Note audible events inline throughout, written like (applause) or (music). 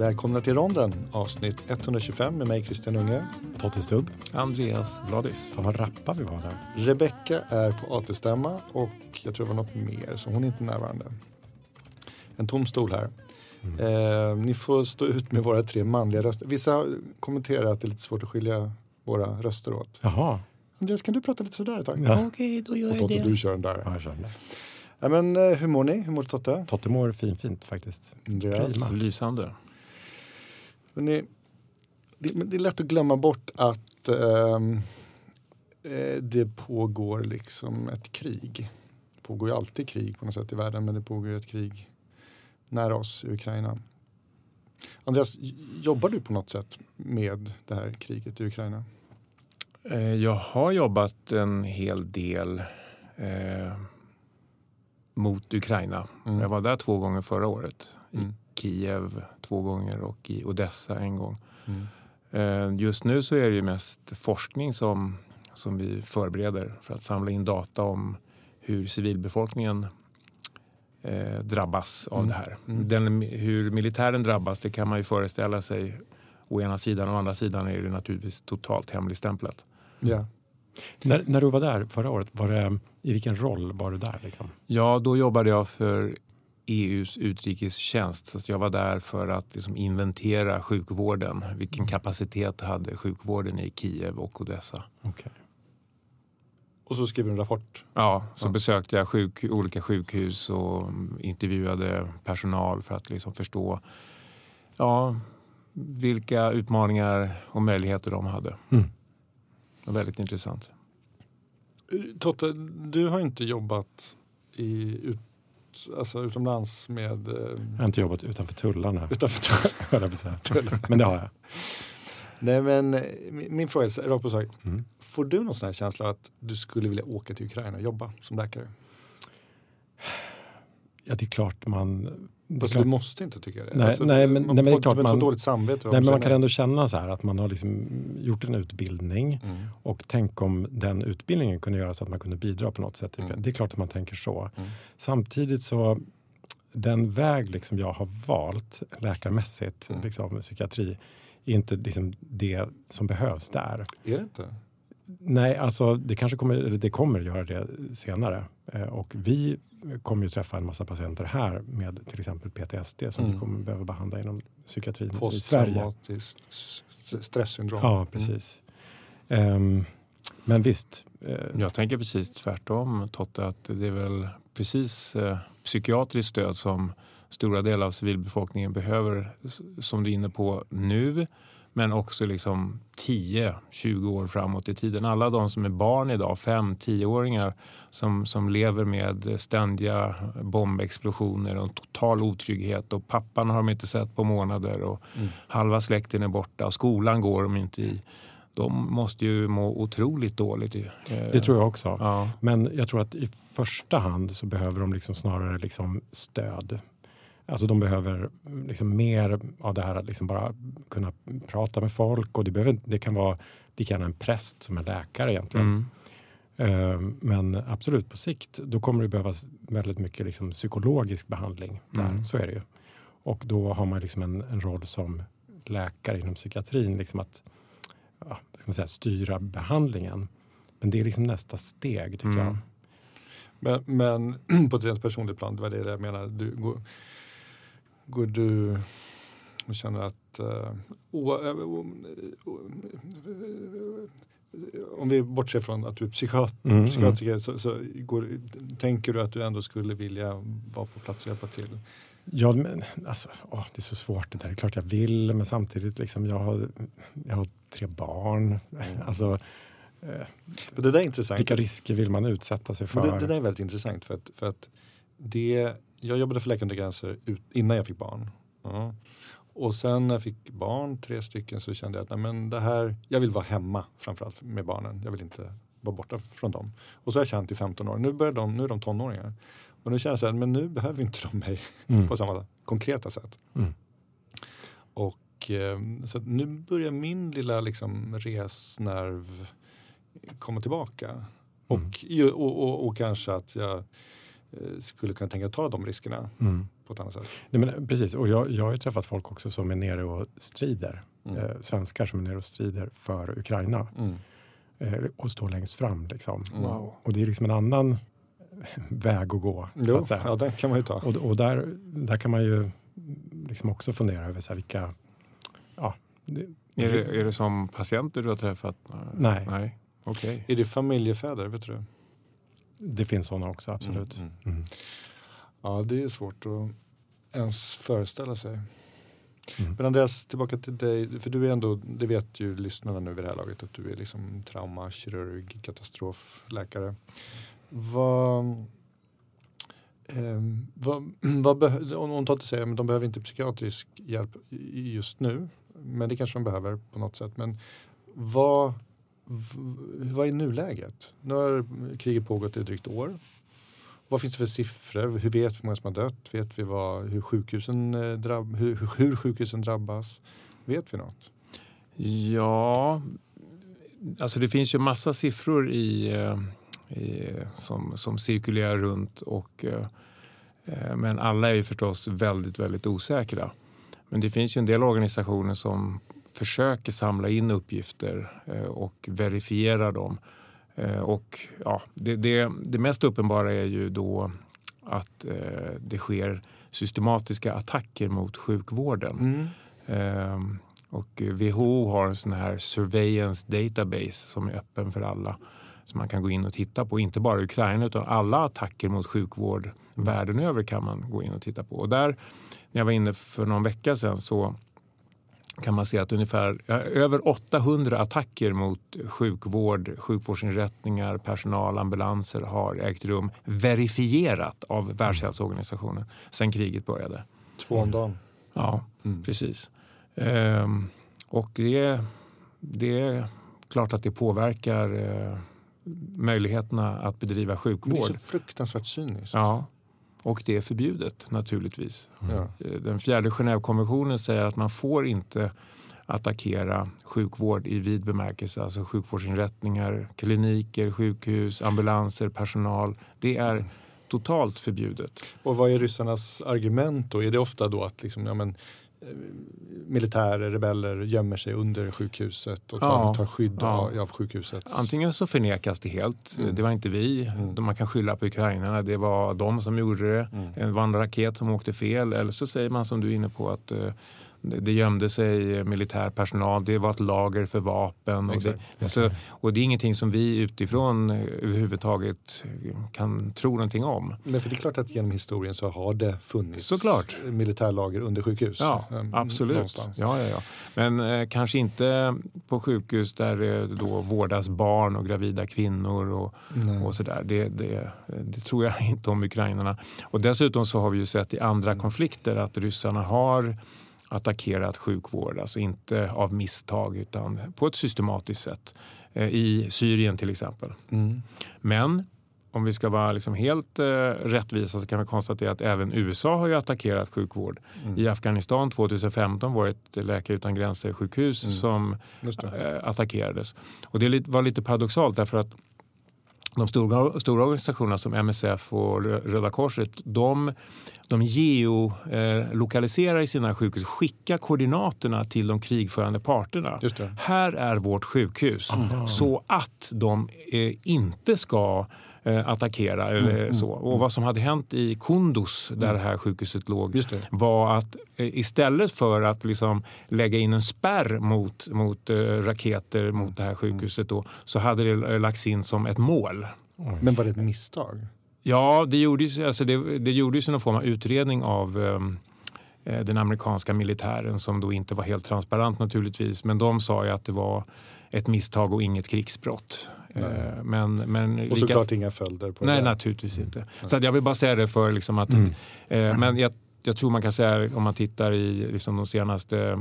Välkomna till ronden, avsnitt 125 med mig Christian Unge. Totte Stubb. Andreas Vladis. Fan vad rappa vi var där. Rebecka är på AT-stämma och jag tror det var något mer, så hon är inte närvarande. En tom stol här. Mm. Eh, ni får stå ut med våra tre manliga röster. Vissa kommenterar att det är lite svårt att skilja våra röster åt. Jaha. Andreas, kan du prata lite sådär ett tag? Ja. Okej, då gör jag Totte, det. du kör den där. Ja, jag kör det. Ja, men, eh, hur mår ni? Hur mår Totte? Totte mår fin, fint faktiskt. Andreas? Prima. Lysande. Hörrni, det, men det är lätt att glömma bort att ehm, eh, det pågår liksom ett krig. Det pågår ju alltid krig på något sätt i världen men det pågår ju ett krig nära oss i Ukraina. Andreas, jobbar du på något sätt med det här kriget i Ukraina? Eh, Jag har jobbat en hel del eh, mot Ukraina. Mm. Jag var där två gånger förra året. Mm. Kiev två gånger och i Odessa en gång. Mm. Eh, Just nu så är det ju mest forskning som, som vi förbereder för att samla in data om hur civilbefolkningen eh, drabbas av Mm. det här. Mm. Den, hur militären drabbas det kan man ju föreställa sig å ena sidan. Å andra sidan är det naturligtvis totalt hemligstämplat. Ja. När, när du var där förra året, var det, i vilken roll var du där? Liksom? Ja, då jobbade jag för EUs utrikestjänst. Så att jag var där för att liksom inventera sjukvården. Vilken kapacitet hade sjukvården i Kiev och Odessa? Okay. Och så skriver du en rapport. Ja, så Ja. besökte jag sjuk, olika sjukhus och mm, intervjuade personal för att liksom förstå ja, vilka utmaningar och möjligheter de hade. Mm. Det var väldigt intressant. Totte, du har inte jobbat i, alltså utomlands med eh, Jag har inte jobbat utanför tullarna, utanför (laughs) säga. men det har jag. Nej men eh, min, fråga är rakt på sak. Mm. Får du någon sån här känsla att du skulle vilja åka till Ukraina och jobba som läkare? Ja, det är klart man... Alltså, klart, du måste inte tycka det. Nej, alltså, nej, men- man nej, men det är får klart man- dåligt samvete. nej, men man kan ändå känna så här att man har liksom gjort en utbildning Mm. och tänk om den utbildningen kunde göra så att man kunde bidra på något sätt. Mm. Det är klart att man tänker så. Mm. Samtidigt så den väg liksom jag har valt läkarmässigt, Mm. liksom, psykiatri, är inte liksom det som behövs där. Är det inte? Nej, alltså det kanske kommer, det kommer göra det senare. Eh, och vi kommer ju träffa en massa patienter här med till exempel PTSD som Mm. vi kommer behöva behandla inom psykiatrin i Sverige. Posttraumatiskt s- stresssyndrom. Ja, precis. Ehm, men visst, eh, Jag tänker precis tvärtom Totte, att det är väl precis eh, psykiatriskt stöd som stora delar av civilbefolkningen behöver, som du är inne på nu, men också liksom 10-20 år framåt i tiden. Alla de som är barn idag, 5-10-åringar, som, som lever med ständiga bombexplosioner och total otrygghet och pappan har de inte sett på månader och Mm. halva släkten är borta och skolan går de inte i. De måste ju må otroligt dåligt. eh, det tror jag också. Ja. Men jag tror att i första hand så behöver de liksom snarare liksom stöd. Alltså de behöver liksom mer av det här att liksom bara kunna prata med folk. Och det, behöver, inte- det kan vara lika gärna en präst som en läkare egentligen. Mm. Eh, Men absolut på sikt, då kommer det behövas väldigt mycket liksom psykologisk behandling. Där. Mm. Så är det ju. Och då har man liksom en, en roll som läkare inom psykiatrin, liksom att ja, ska man säga, styra behandlingen. Men det är liksom nästa steg tycker Mm. jag. Men, men (clears throat) på ett rent personligt plan, det var det jag menade. Du, går, går du och känner att eh, o, eh, o, o, om vi bortser från att du är psykiat, Mm, psykiatriker så, så går, tänker du att du ändå skulle vilja vara på plats och hjälpa till? Ja, men, alltså, åh, det är så svårt det där. Det är klart jag vill, men samtidigt liksom, jag, har, jag har tre barn. Mm. Alltså, eh, det där är intressant. vilka risker vill man utsätta sig för? Det, det där är väldigt intressant för att, för att det, jag jobbade för Läkare gränser ut, innan jag fick barn. Ja. Och sen när jag fick barn, tre stycken, så kände jag att nej, men det här, jag vill vara hemma framförallt med barnen. Jag vill inte vara borta från dem. Och så har jag känt i 15 år. Nu, börjar de, nu är de tonåringar. Och nu känner jag så här, men nu behöver inte de mig (laughs) Mm. på samma konkreta sätt. Mm. Och eh, så nu börjar min lilla liksom, resnerv komma tillbaka. Och, ju- och, och, och kanske att jag skulle kunna tänka ta de riskerna Mm. på ett annat sätt. Nej, men, precis, och jag, jag har ju träffat folk också som är nere och strider. Mm. Eh, svenskar som är nere och strider för Ukraina Mm. eh, och står längst fram. Liksom. Wow. Och det är liksom en annan väg att gå. så Jo, att säga. ja, den kan man ju ta. Och, och där, där kan man ju liksom också fundera över så här, vilka... Ja, det, Är det, är det som patienter du har träffat? Nej. Nej. Okej. Är det familjefäder? Vet du det? finns sådana också, absolut. Mm, Mm. Ja, det är svårt att ens föreställa sig. Mm. Men Andreas, tillbaka till dig. För du är ändå, det vet ju lyssnarna nu vid det här laget, att du är liksom traumakirurg, katastrofläkare. Vad, ehm, vad, (clears throat) vad om hon tar till sig, men de behöver inte psykiatrisk hjälp just nu. Men det kanske de behöver på något sätt. Men vad, vad är nuläget? Nu har kriget pågått i drygt år. Vad finns det för siffror? Hur vet vi hur många som har dött? Vet vi vad, hur, sjukhusen, eh, drabb, hur, hur- sjukhusen drabbas? Vet vi något? Ja, alltså det finns ju massa siffror i, eh, i, som, som cirkulerar runt. Och, eh, men alla är ju förstås väldigt, väldigt osäkra. Men det finns ju en del organisationer som försöker samla in uppgifter eh, och verifiera dem. Eh, Och ja, det, det, det mest uppenbara är ju då att eh, det sker systematiska attacker mot sjukvården. Ehm, och WHO har en sån här surveillance database som är öppen för alla. Som man kan gå in och titta på. Inte bara Ukraina utan alla attacker mot sjukvård världen över kan man gå in och titta på. Och där, när jag var inne för någon vecka sedan så kan man se att ungefär över 800 attacker mot sjukvård, sjukvårdsinrättningar, personal, ambulanser har ägt rum verifierat av Världshälsoorganisationen sedan kriget började. Två om dagen. Ja, Mm. precis. Ehm, och det, det är klart att det påverkar eh, möjligheterna att bedriva Men det är sjukvård. så fruktansvärt cyniskt. Ja, och det är förbjudet naturligtvis. Ja. Eh, Den fjärde Genèvekonventionen säger att man får inte attackera sjukvård i vid bemärkelse. Alltså sjukvårdsinrättningar, kliniker, sjukhus, ambulanser, personal. Det är totalt förbjudet. Och vad är ryssarnas argument då? Är det ofta då att liksom, ja, men, militärer, rebeller gömmer sig under sjukhuset och tar, Ja. tar skydd Ja. av, sjukhuset? Antingen så förnekas det helt. Mm. Det var inte vi. Mm. Man kan skylla på ukrainarna. Det var de som gjorde det. Mm. Det var en raket som åkte fel. Eller så säger man som du är inne på att eh, det gömde sig militär personal. Det var ett lager för vapen. Och det, alltså, och det är ingenting som vi utifrån eh, överhuvudtaget kan tro någonting om. Men för det är klart att genom historien så har det funnits Såklart. militärlager under sjukhus. Ja, Ehm, absolut. någonstans. Ja, ja, ja. Men eh, kanske inte på sjukhus där det då vårdas barn och gravida kvinnor och, Nej. och sådär. Det, det, det tror jag (laughs) inte om ukrainarna. Och dessutom så har vi ju sett i andra konflikter att ryssarna har attackerat sjukvård, alltså inte av misstag utan på ett systematiskt sätt. Eh, I Syrien till exempel. Mm. Men om vi ska vara liksom helt eh, rättvisa så kan vi konstatera att även USA har ju attackerat sjukvård. Mm. I Afghanistan 2015 var det ett Läkare utan gränser-sjukhus Mm. som eh, attackerades. Och det var lite paradoxalt därför att de stora, stora organisationerna som MSF och Rö- Röda Korset de, de geolokaliserar i sina sjukhus, skickar koordinaterna till de krigförande parterna. Här är vårt sjukhus. Aha. Så att de eh, inte ska eh, attackera eller Mm, så. mm, Och vad som hade hänt i Kunduz där Mm. det här sjukhuset låg var att eh, istället för att liksom lägga in en spärr mot, mot eh, raketer mot det här sjukhuset då, så hade det eh, lagts in som ett mål. Oj. Men var det ett misstag? Ja, det gjordes, alltså det, det gjordes någon form av utredning av eh, den amerikanska militären som då inte var helt transparent naturligtvis. Men de sa ju att det var ett misstag och inget krigsbrott. Nej. Eh, Men, men Och lika- såklart inga följder på Nej, det. naturligtvis inte. Så att jag vill bara säga det för liksom att... Mm. Eh, men jag, jag tror man kan säga om man tittar i liksom de senaste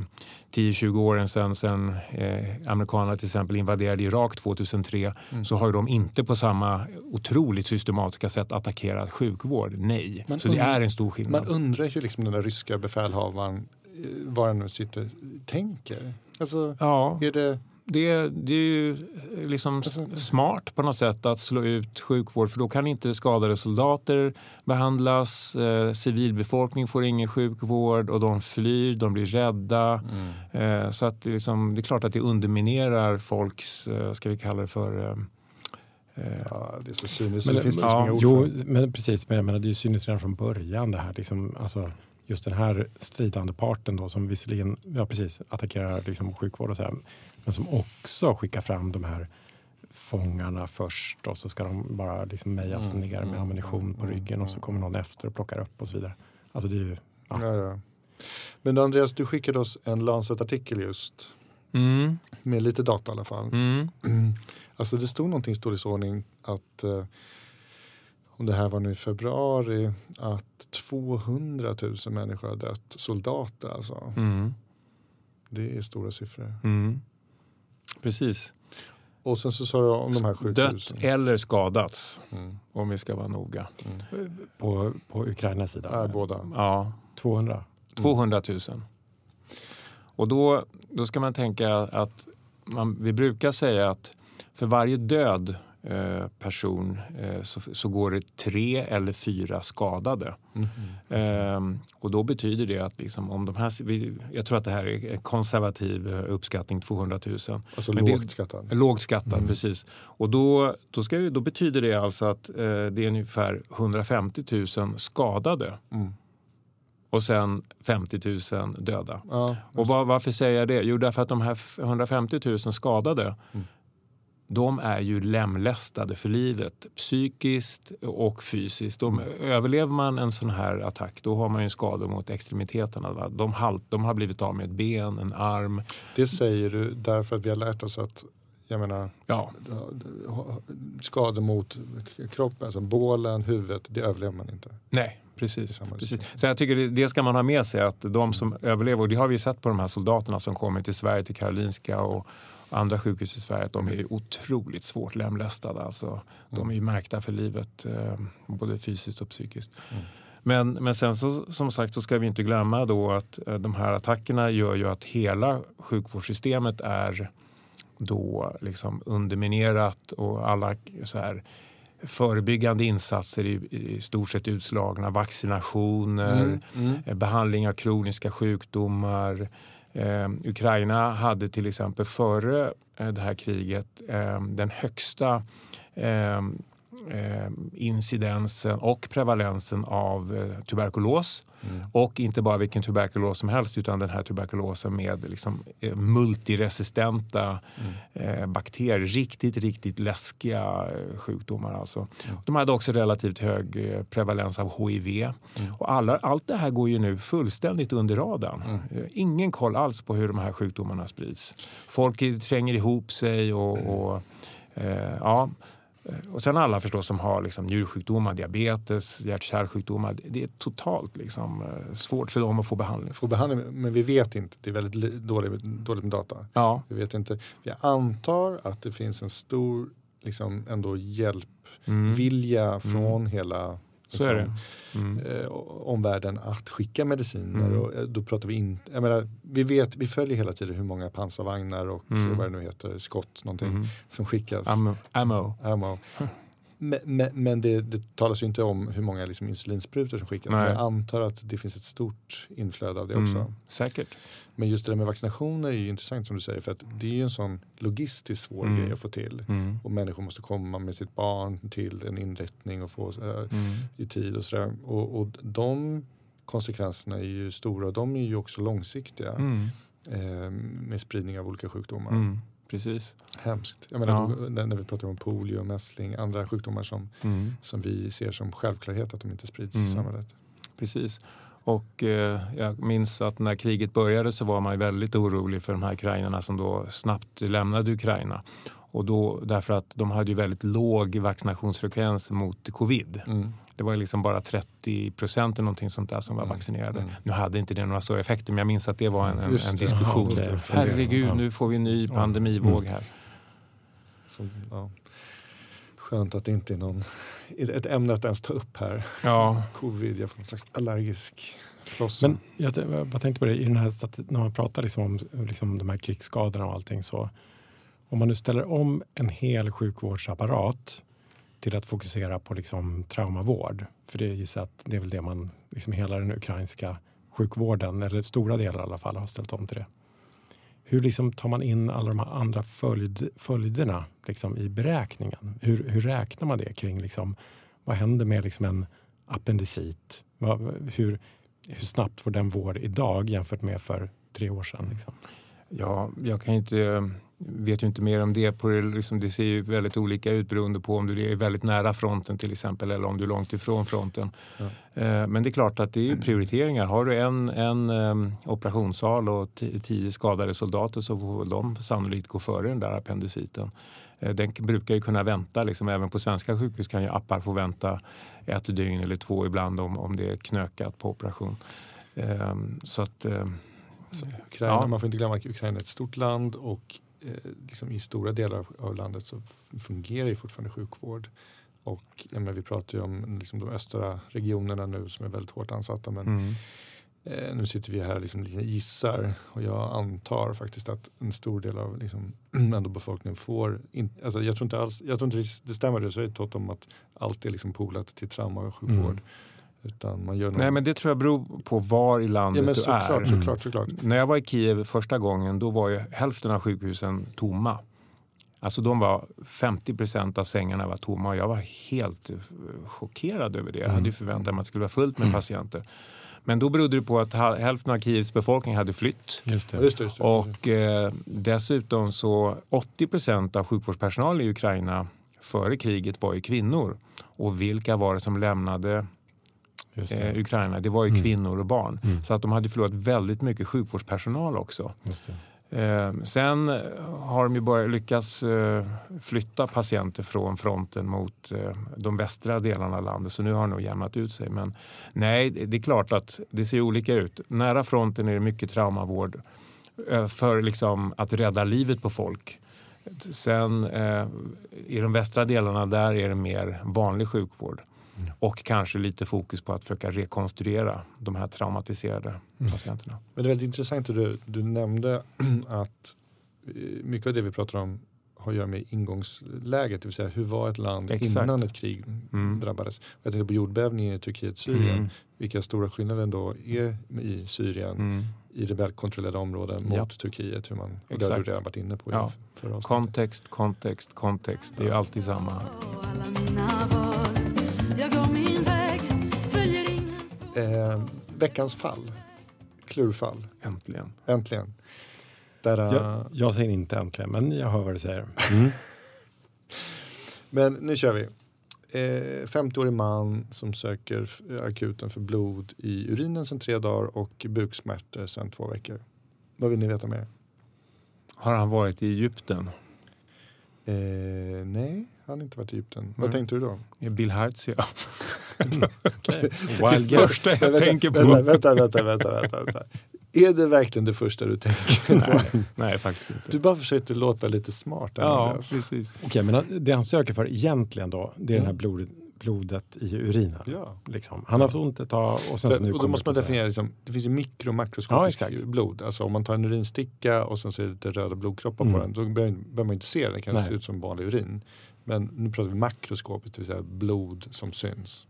10-20 åren sedan, sedan eh, amerikanerna till exempel invaderade Irak 2003 Mm. så har de inte på samma otroligt systematiska sätt attackerat sjukvård. Nej. Men så det und- är en stor skillnad. Man undrar ju liksom den där ryska befälhavaren, eh, var han nu sitter, tänker. Alltså, ja, är det, det, det är ju liksom Alltså- smart på något sätt att slå ut sjukvård för då kan inte skadade soldater behandlas, eh, civilbefolkning får ingen sjukvård och de flyr, de blir rädda. Mm. Eh, så att det, liksom, det är klart att det underminerar folks, eh, ska vi kalla det för, eh, eh, Ja, det är så cyniskt. Men, det finns ja, liksom jo, men precis. Men jag menar, det är ju cyniskt redan från början det här. Liksom, alltså, just den här stridande parten då som visserligen ja, precis, attackerar liksom, sjukvård och så här, men som också skickar fram de här fångarna först och så ska de bara liksom mejas Mm, ner med mm, ammunition på mm, ryggen och så mm. kommer någon efter och plockar upp och så vidare. Alltså det är ju, ja. Ja, ja. Men Andreas, du skickade oss en Lancet-artikel just mm, med lite data i alla fall. mm, (clears throat) Alltså det stod någonting i storleksordning att eh, om det här var nu i februari att 200 000 människor har dött. Soldater alltså. mm, Det är stora siffror. mm. Precis. Och sen så sa du om de här 7 000. Dött eller skadats, Mm. om vi ska vara noga. på, på Ukrainas sida. Ja, båda. Ja, 200. 200 000. Och då, då ska man tänka att man, vi brukar säga att för varje död person eh, så, så går det tre eller fyra skadade. Mm. Ehm, och då betyder det att liksom, om de här, jag tror att det här är en konservativ eh, uppskattning, 200 000. Alltså Men lågt skattad. Lågt skattad, Mm. precis. Och då, då, ska, då betyder det alltså att eh, det är ungefär 150 000 skadade Mm. och sen 50 000 döda. Ja, Och var, varför säger jag det? Jo, därför att de här f- 150 000 skadade Mm. De är ju lemlästade för livet, psykiskt och fysiskt. De, Överlever man en sån här attack då har man ju skador mot extremiteterna. De, halt, de har blivit av med ett ben, en arm. det säger du därför att vi har lärt oss att jag menar, Ja, skador mot kroppen, som bålen, huvudet, det överlever man inte. nej, precis. precis. Så jag tycker det, det ska man ha med sig att de som överlever, och det har vi sett på de här soldaterna som kommer till Sverige, till Karolinska och andra sjukhus i Sverige, att de är otroligt svårt lemlästade. Alltså, De är märkta för livet, eh, både fysiskt och psykiskt. Mm. Men, men sen så, som sagt så ska vi inte glömma då att eh, de här attackerna gör ju att hela sjukvårdssystemet är då liksom underminerat och alla så här förebyggande insatser är i stort sett utslagna. Vaccinationer, Mm. Mm. eh, behandling av kroniska sjukdomar. Eh, Ukraina hade till exempel före eh, det här kriget eh, den högsta ehm, eh, incidensen och prevalensen av eh, tuberkulos. Mm. Och inte bara vilken tuberkulos som helst utan den här tuberkulosen med liksom, eh, multiresistenta eh, bakterier. Riktigt, riktigt läskiga eh, sjukdomar. Alltså. De hade också relativt hög eh, prevalens av HIV. Och alla, allt det här går ju nu fullständigt under radarn. Eh, Ingen koll alls på hur de här sjukdomarna sprids. Folk tränger ihop sig och, och ja. Eh, Och sen alla förstås som har liksom njursjukdomar, diabetes, hjärt-kärlsjukdomar. Det- är totalt liksom, eh, svårt för dem att få behandling. Få behandling, men vi vet inte. Det är väldigt li- dåligt, dåligt med data. Ja, Vi vet inte. Vi antar att det finns en stor liksom, ändå hjälpvilja från hela så är det. liksom, Mm. eh, omvärlden att skicka mediciner. Mm. Och, eh, då pratar vi inte, jag menar, vi, vet, vi följer hela tiden hur många pansarvagnar och Mm. vad det nu heter, skott någonting Mm. som skickas. Ammo. Ammo. Ammo. Men, men, men det, det talas ju inte om hur många liksom insulinsprutor som skickas. Nej. Men jag antar att det finns ett stort inflöde av det också. Mm. Säkert. Men just det där med vaccinationer är ju intressant som du säger. För att det är ju en sån logistiskt svår Mm. grej att få till. Mm. Och människor måste komma med sitt barn till en inrättning och få eh, Mm. i tid och sådär. Och, och de konsekvenserna är ju stora och de är ju också långsiktiga. Mm. Eh, med spridning av olika sjukdomar. Mm. Precis. Hemskt. Jag menar, Ja. då, när vi pratar om polio, mässling, andra sjukdomar som, Mm. som vi ser som självklarhet att de inte sprids i samhället. Precis. Och eh, jag minns att när kriget började så var man väldigt orolig för de här ukrainarna som då snabbt lämnade Ukraina. Och då, därför att de hade ju väldigt låg vaccinationsfrekvens mot covid. Mm. Det var liksom bara 30 procent eller någonting sånt där som var Mm. vaccinerade. Mm. Nu hade inte det några stora effekter men jag minns att det var en, en, en diskussion. Ja, Herregud, nu får vi en ny pandemivåg Mm. här. Som, ja. Skönt att det inte är någon, ett ämne att ens ta upp här. Ja, Covid, jag får någon slags allergisk frossa. Men jag, jag tänkte på det, i den här, när man pratar liksom om liksom de här krigsskadorna och allting så Om man nu ställer om en hel sjukvårdsapparat till att fokusera på liksom traumavård, för det gissar att det är väl det man, liksom hela den ukrainska sjukvården, eller stora delar i alla fall, har ställt om till det. Hur liksom tar man in alla de här andra följd, följderna liksom i beräkningen? Hur, hur räknar man det kring liksom, vad händer med liksom en appendicit? Vad, hur, hur snabbt får den vård idag jämfört med för tre år sedan? Liksom? Ja, jag kan inte, vet ju inte mer om det. På, liksom, det ser ju väldigt olika ut beroende på om du är väldigt nära fronten till exempel eller om du är långt ifrån fronten. Ja. Eh, men det är klart att det är prioriteringar. Har du en, en um, operationssal och tio skadade soldater så får de sannolikt gå före den där appendiciten. Eh, den brukar ju kunna vänta. Liksom, även på svenska sjukhus kan ju appar få vänta ett dygn eller två ibland om, om det är knökat på operation. Um, så att um, Alltså, Ukraina, ja. Man får inte glömma att Ukraina är ett stort land och liksom i stora delar av landet så fungerar ju fortfarande sjukvård. Och ja, men vi pratar ju om liksom, de östra regionerna nu som är väldigt hårt ansatta. Men mm. eh, nu sitter vi här liksom gissar och jag antar faktiskt att en stor del av liksom, (clears throat) ändå befolkningen får, in, alltså, jag tror inte alls, jag tror inte det stämmer det säger Tott om att allt är liksom polat till trauma och sjukvård. Mm. Utan man gör någon... Nej men det tror jag beror på var i landet ja, du så är. Klart, så klart, så klart. När jag var i Kiev första gången då var ju hälften av sjukhusen tomma. Alltså de var 50 procent av sängarna var tomma och jag var helt chockerad över det. Jag hade ju mm. förväntat mig att det skulle vara fullt med mm. patienter. Men då berodde det på att hälften av Kievs befolkning hade flytt. Just det. Just det, just det. Och eh, dessutom så 80 procent av sjukvårdspersonalen i Ukraina före kriget var ju kvinnor. Och vilka var det som lämnade det. Eh, Ukraina, det var ju mm. kvinnor och barn. Mm. Så att de hade förlorat väldigt mycket sjukvårdspersonal också. Eh, sen har de ju börjat lyckas eh, flytta patienter från fronten mot eh, de västra delarna av landet så nu har det nog jämnat ut sig. Men nej, det är klart att det ser olika ut. Nära fronten är det mycket traumavård eh, för liksom att rädda livet på folk. Sen eh, i de västra delarna där är det mer vanlig sjukvård. Mm. Och kanske lite fokus på att försöka rekonstruera de här traumatiserade mm. patienterna. Men det är väldigt intressant att du, du nämnde (clears throat) att eh, mycket av det vi pratar om har att göra med ingångsläget, det vill säga hur var ett land Exakt. innan ett krig mm. drabbades. Jag tänkte på jordbävningen i Turkiet, Syrien. Mm. Vilka stora skillnader då är i Syrien mm. i rebellkontrollerade områden mot ja. Turkiet. Hur man, och det har du redan varit inne på. Ja. Kontext, kontext, kontext. Det är ju alltid samma. Eh, veckans fall. Klurfall. Äntligen. Äntligen. Där, jag, jag, säger inte äntligen, men jag hör vad du säger. (laughs) Mm. men nu kör vi. Eh, 50-årig man som söker akuten för blod i urinen sedan tre dagar och buksmärtor sedan två veckor. Vad vill ni veta mer? Har han varit i Egypten? Eh, nej, han har inte varit i Egypten. Mm. Vad tänkte du då? Bill Hearts, (laughs) guess. första jag vänta, tänker på. Vänta, vänta, vänta, vänta, vänta. Är det verkligen det första du tänker på? nej, nej, faktiskt inte. Du bara försökte låta lite smart. Ja, precis. Okej, okay, men det han söker för egentligen då, det är mm. den här blodet blodet i urinen. Ja. Liksom. Han har haft ont ett tag och sen så, så nu och Då måste man definiera, liksom, det finns ju mikro och makroskopisk ja, blod. Alltså om man tar en urinsticka och sen så är det lite röda blodkroppar mm. på den, då behöver man inte se den, den kan Nej. se ut som vanlig urin. Men nu pratar vi makroskopiskt, det vill säga blod som syns.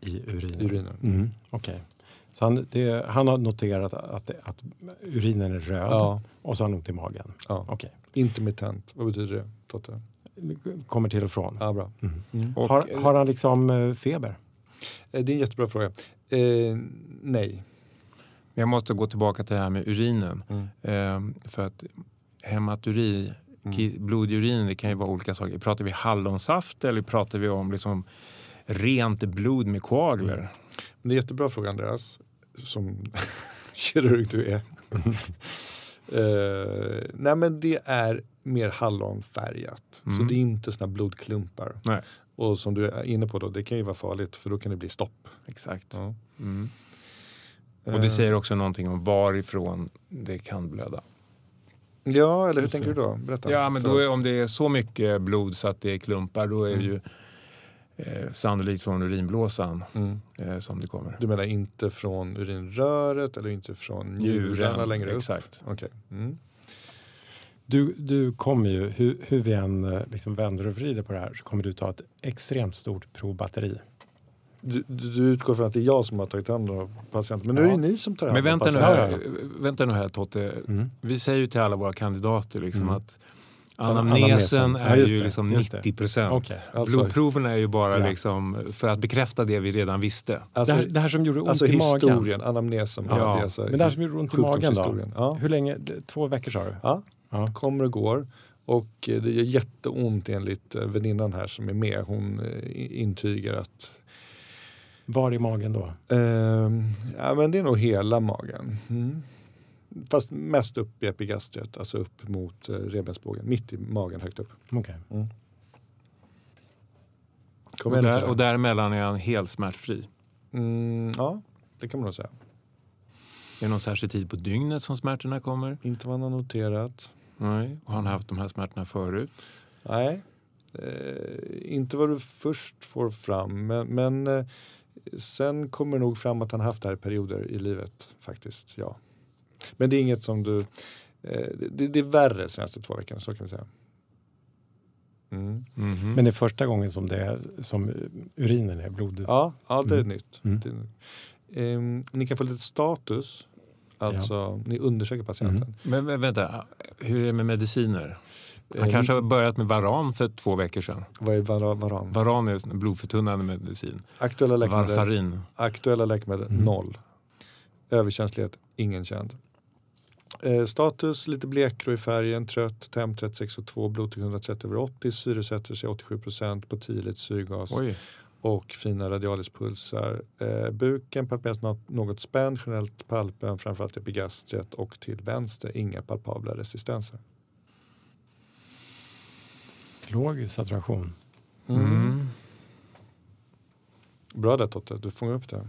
I urinen? urinen. Mm. Okej. Okay. Så han, det, han, har noterat att, att, urinen är röd ja. och så har han ont i magen? Ja. Okay. Intermittent, vad betyder det Totte? Kommer till och från? Ja, bra. Mm. Mm. Och, har, har, han liksom eh, feber? Eh, det är en jättebra fråga. Eh, nej. Jag måste gå tillbaka till det här med urinen. Mm. Eh, för att hematuri Mm. Blod i urinen det kan ju vara olika saker. Pratar vi hallonsaft eller pratar vi om liksom rent blod med koagler? Mm. Det är en jättebra fråga Andreas, som (laughs) kirurg du är. uh, nej men det är mer hallonfärgat. Mm. Så det är inte såna blodklumpar. Nej. Och som du är inne på då, det kan ju vara farligt för då kan det bli stopp. Exakt. Ja. Mm. Och det säger också någonting om varifrån det kan blöda. Ja, eller hur tänker du då? Berätta. Ja, men då är, om det är så mycket blod så att det är klumpar då är mm. ju eh, sannolikt från urinblåsan mm. eh, som det kommer. Du menar inte från urinröret eller inte från njurarna längre exakt. upp? Okay. Mm. Du, du kommer ju, hur, hur vi än eh, liksom vänder och vrider på det här, så kommer du ta ett extremt stort provbatteri. Du, du du utgår från att det är jag som har tagit hand om patienten. Men nu är det Ja. ni som tar hand Men om vänta nu, patienten. här, vänta nu här Totte. Mm. Vi säger ju till alla våra kandidater liksom Mm. att anamnesen. Ja, är just ju det, liksom just det. 90 procent. Okej. Alltså- Blodproven är ju bara Ja. liksom för att bekräfta det vi redan visste. Alltså, det, här, det här som gjorde ont alltså i magen. historien, anamnesen. Ja. det är så här- Men det här som gjorde ont i magen då? Ja. Hur länge? Det- Två veckor sa du? Ja. Ja. kommer och går. Och eh, det gör jätteont enligt eh, väninnan här som är med. Hon eh, intygar att Var i magen då? ehm, ja, men det är nog hela magen. Mm. Fast mest upp i epigastriet, alltså upp mot eh, revbensbågen. Mitt i magen, högt upp. Okej. Kom Och, där, och däremellan är han helt smärtfri. Mm, ja, det kan man nog säga. Är det någon särskild tid på dygnet som smärtorna kommer? Inte vad han har noterat. Nej. Och har han haft de här smärtorna förut? Nej, eh, inte vad du först får fram. Men, men eh, sen kommer det nog fram att han haft det här i perioder i livet faktiskt. Ja. Men det är inget som du... Eh, det, det är värre de senaste två veckorna, så kan vi säga. Mm. Mhm. Men det är första gången som, det är, som urinen är blod? Ja, ja, det är Mm. nytt. Mm. Det är nytt. Ehm, ni kan få lite status. Alltså, ni undersöker patienten. Mm. Men, men vänta, hur är det med mediciner? Han Eh, kanske har börjat med Varan för två veckor sedan. Vad är varan? varan? Varan är en blodförtunnande medicin. Aktuella läkemedel, Varfarin. aktuella läkemedel Mm. noll. Överkänslighet ingen känd. Eh, status lite blekgrå i färgen, trött, temp 36,2, blodtryck 130 över 80, syresätter sig 87 procent på 10 liter syrgas Oj. och fina radialispulsar. Eh, buken palperas något, något spänd, generellt palpen, framförallt epigastriet och till vänster inga palpabla resistenser. Låg saturation. Mm. Bra där Totte, du fångar upp det.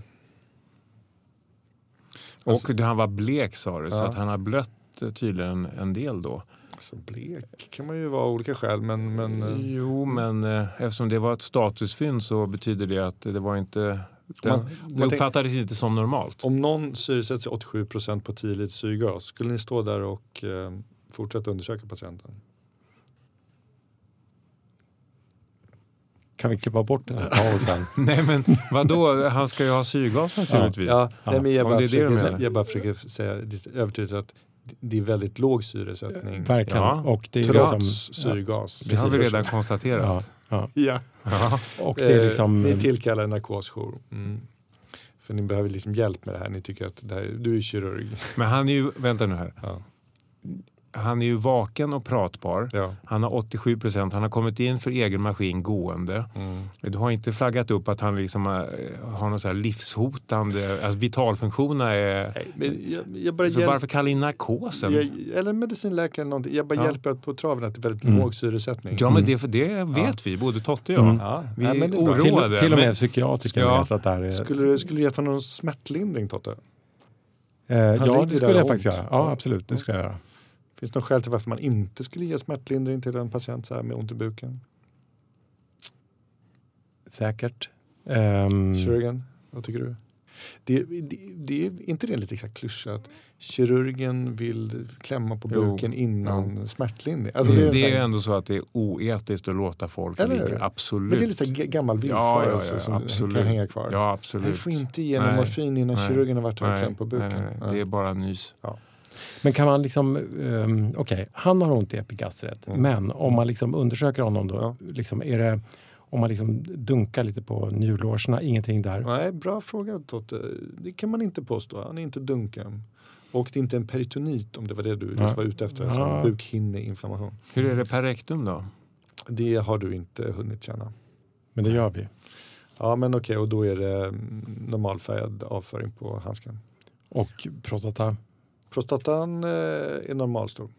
Och du, han var blek sa du, så Ja. att han har blött eh, tydligen en del då. Alltså, blek kan man ju vara av olika skäl men, men eh, Jo, men eh, eftersom det var ett statusfynd så betyder det att det var inte... Den, Man- det uppfattades inte som normalt. om någon syresätter sig 87 procent på 10 liter syrgas, skulle ni stå där och eh, fortsätta undersöka patienten? Kan vi klippa bort den här pausen? (laughs) Nej men vadå, han ska ju ha syrgas naturligtvis. Ja, Ja, nej, men jag, bara det det försöker, menar. jag bara försöker säga lite övertydligt att det är väldigt låg syresättning Verkligen. Ja. Och det är trots liksom, syrgas. Det har vi redan konstaterat. ja, ja. Och det är liksom... Eh, ni tillkallar narkosjour. Mm. För ni behöver liksom hjälp med det här. Ni tycker att det här, du är kirurg. Men han är ju, vänta nu här. Ja. Han är ju vaken och pratbar. Ja. Han har 87 procent. Han har kommit in för egen maskin gående. Mm. Du har inte flaggat upp att han liksom har, har någon så här livshotande... Alltså vitalfunktionerna är... Nej, men jag, jag bara Så hjälp, varför kalla in narkosen? jag, eller medicinläkare eller någonting. Jag bara Ja. hjälper på traven att det är väldigt Mm. låg syresättning. Ja, men Mm. det, det vet vi, både Totte och jag. Mm. Ja, Vi är oroar- till, oroade, till och med men- psykiatriker Ja. vet att det här är... Skulle du, skulle du gett honom någon smärtlindring Totte? Eh, ja, det skulle jag ont. faktiskt göra. Ja, Ja. absolut. Det skulle jag göra. Finns det något skäl till varför man inte skulle ge smärtlindring till en patient så här med ont i buken? Säkert. Ehm, Kirurgen, vad tycker du? Det, det, det är inte det lite klyscha att kirurgen vill klämma på Jo. buken innan smärtlindring? Alltså det, det, är det är sån- ändå så att det är oetiskt att låta folk Eller ligga. Absolut. men det är lite gammal Ja, ja, villfarelse ja, som absolut. kan hänga kvar. Ja, Jag absolut. får inte ge någon morfin innan Nej. kirurgen har varit och klämt på buken. nej, nej, det är bara nys. Men kan man liksom, um, okej, han har ont i epigastriet, Mm. men om man liksom undersöker honom då, Ja. liksom, är det, om man liksom dunkar lite på njurlåsorna, ingenting där. Nej, bra fråga Totte. Det kan man inte påstå. Han är inte dunken. Och det är inte en peritonit om det var det du Ja. var ute efter. Alltså Ja. bukhinneinflammation. Hur är det per rektum då? Det har du inte hunnit känna. Men det gör vi. Ja men okej och då är det mm, normalfärgad avföring på handsken. Och prostata, Prostatan eh, är normalstor.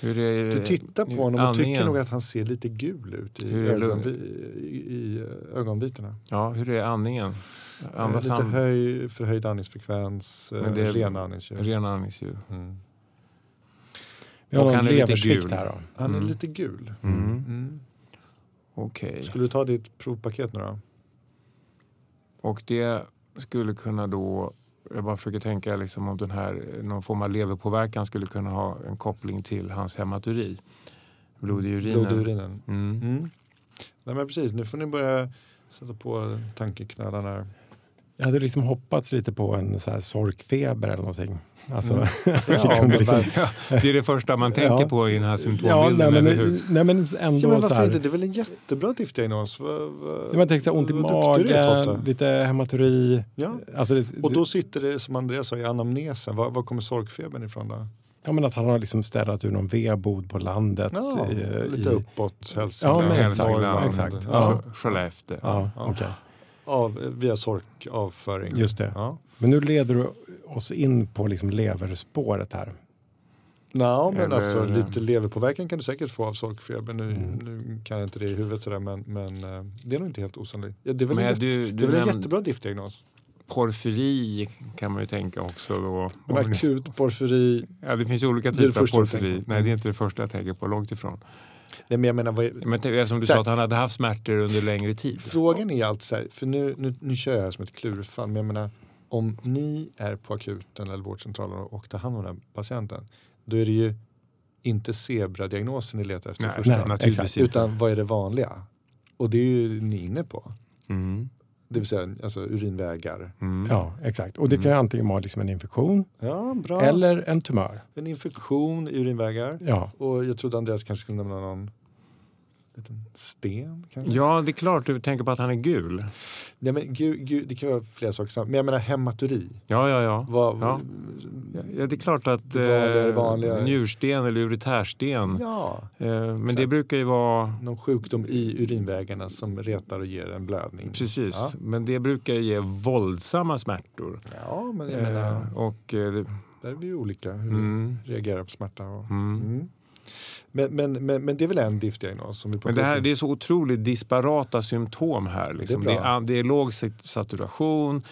Hur är Du tittar på honom och andningen? tycker nog att han ser lite gul ut i, är ögonvi, i, i eh, ögonvitorna. Ja, hur är andningen? Eh, Andas lite han höj, förhöjd andningsfrekvens, Men det är- ren andningsljud. ren andningsljud? Mm. vi har Och han är lite gul. här då. Han är Mm. lite gul. Mm. Mm. Okej. Skulle du ta ditt provpaket nu då? Och det skulle kunna då jag bara försöker tänka liksom om den här, någon form av leverpåverkan skulle kunna ha en koppling till hans hematuri. Blod i urinen. Blod i urinen. Mm. Mm. Nej men precis, nu får ni börja sätta på tankeknölarna. Jag hade liksom hoppats lite på en så här sorkfeber eller någonting. Alltså, Mm. (laughs) Ja, liksom, Ja, det är det första man (laughs) tänker Ja. på i den här ja, symptombilden, nej, men, eller hur? nej men Ja, ändå men så här. inte? Det är väl en jättebra diftdiagnos? Man tänker så här, ont i magen, lite hematuri. Ja. Alltså det, Och då sitter det, som Andreas sa, i anamnesen. Var, var kommer sorkfebern ifrån då? ja, men att han har liksom städat ur någon vedbod på landet. Ja, i, lite i, uppåt Hälsingland. Ja, men exakt, exakt. Ja. Ja. Skellefteå. Ja, Ja. Av, via sorkavföring. Just det. Ja. Men nu leder du oss in på liksom leverspåret här. Nå, men Eller- alltså lite leverpåverkan kan du säkert få av sorkfeber. Nu, Mm. nu kan jag inte det i huvudet sådär men, men eh, det är nog inte helt osannolikt. Ja, det är väl, en, Men jätte, du, det är du väl en jättebra diftdiagnos? porfyri kan man ju tänka också då. En akut porfyri. Ja, det finns ju olika Det är det typer av porfyri. Nej, det är inte det första jag tänker på, långt ifrån. Nej, men jag menar, vad Men eftersom du här- sa att han hade haft smärtor under längre tid. Frågan är alltid så här, för nu, nu, nu kör jag här som ett klurfall, men jag menar om ni är på akuten eller vårdcentralen och tar hand om den här patienten, då är det ju inte zebradiagnosen ni letar efter Nej, första, nej, inte. utan vad är det vanliga? Och det är ju ni inne på, Mm. Det vill säga alltså, urinvägar. Mm. Ja, exakt. Och det kan ju antingen vara liksom en infektion Ja, bra. eller en tumör. En infektion i urinvägar. Ja, Och jag trodde Andreas kanske skulle nämna någon liten sten. Kanske? Ja, det är klart du tänker på att han är gul. Nej, men gud, gud, det kan vara flera saker. Men jag menar hematuri. Ja, ja, ja. Vad, Ja. Ja, det är klart att eh, vanliga- njursten eller uretärsten. ja, Eh, men Exakt. det brukar ju vara någon sjukdom i urinvägarna som retar och ger en blödning. Precis, Ja, men det brukar ju ge våldsamma smärtor. ja men jag menar, Eh, och, eh, det- där är vi olika hur mm, vi reagerar på smärta. Och, mm. mm. Men, men, men, men det är väl en diftdiagnos som vi Men det, här, det är så otroligt disparata symptom här. Liksom. Det är Det, bra. är, det är låg sat- saturation,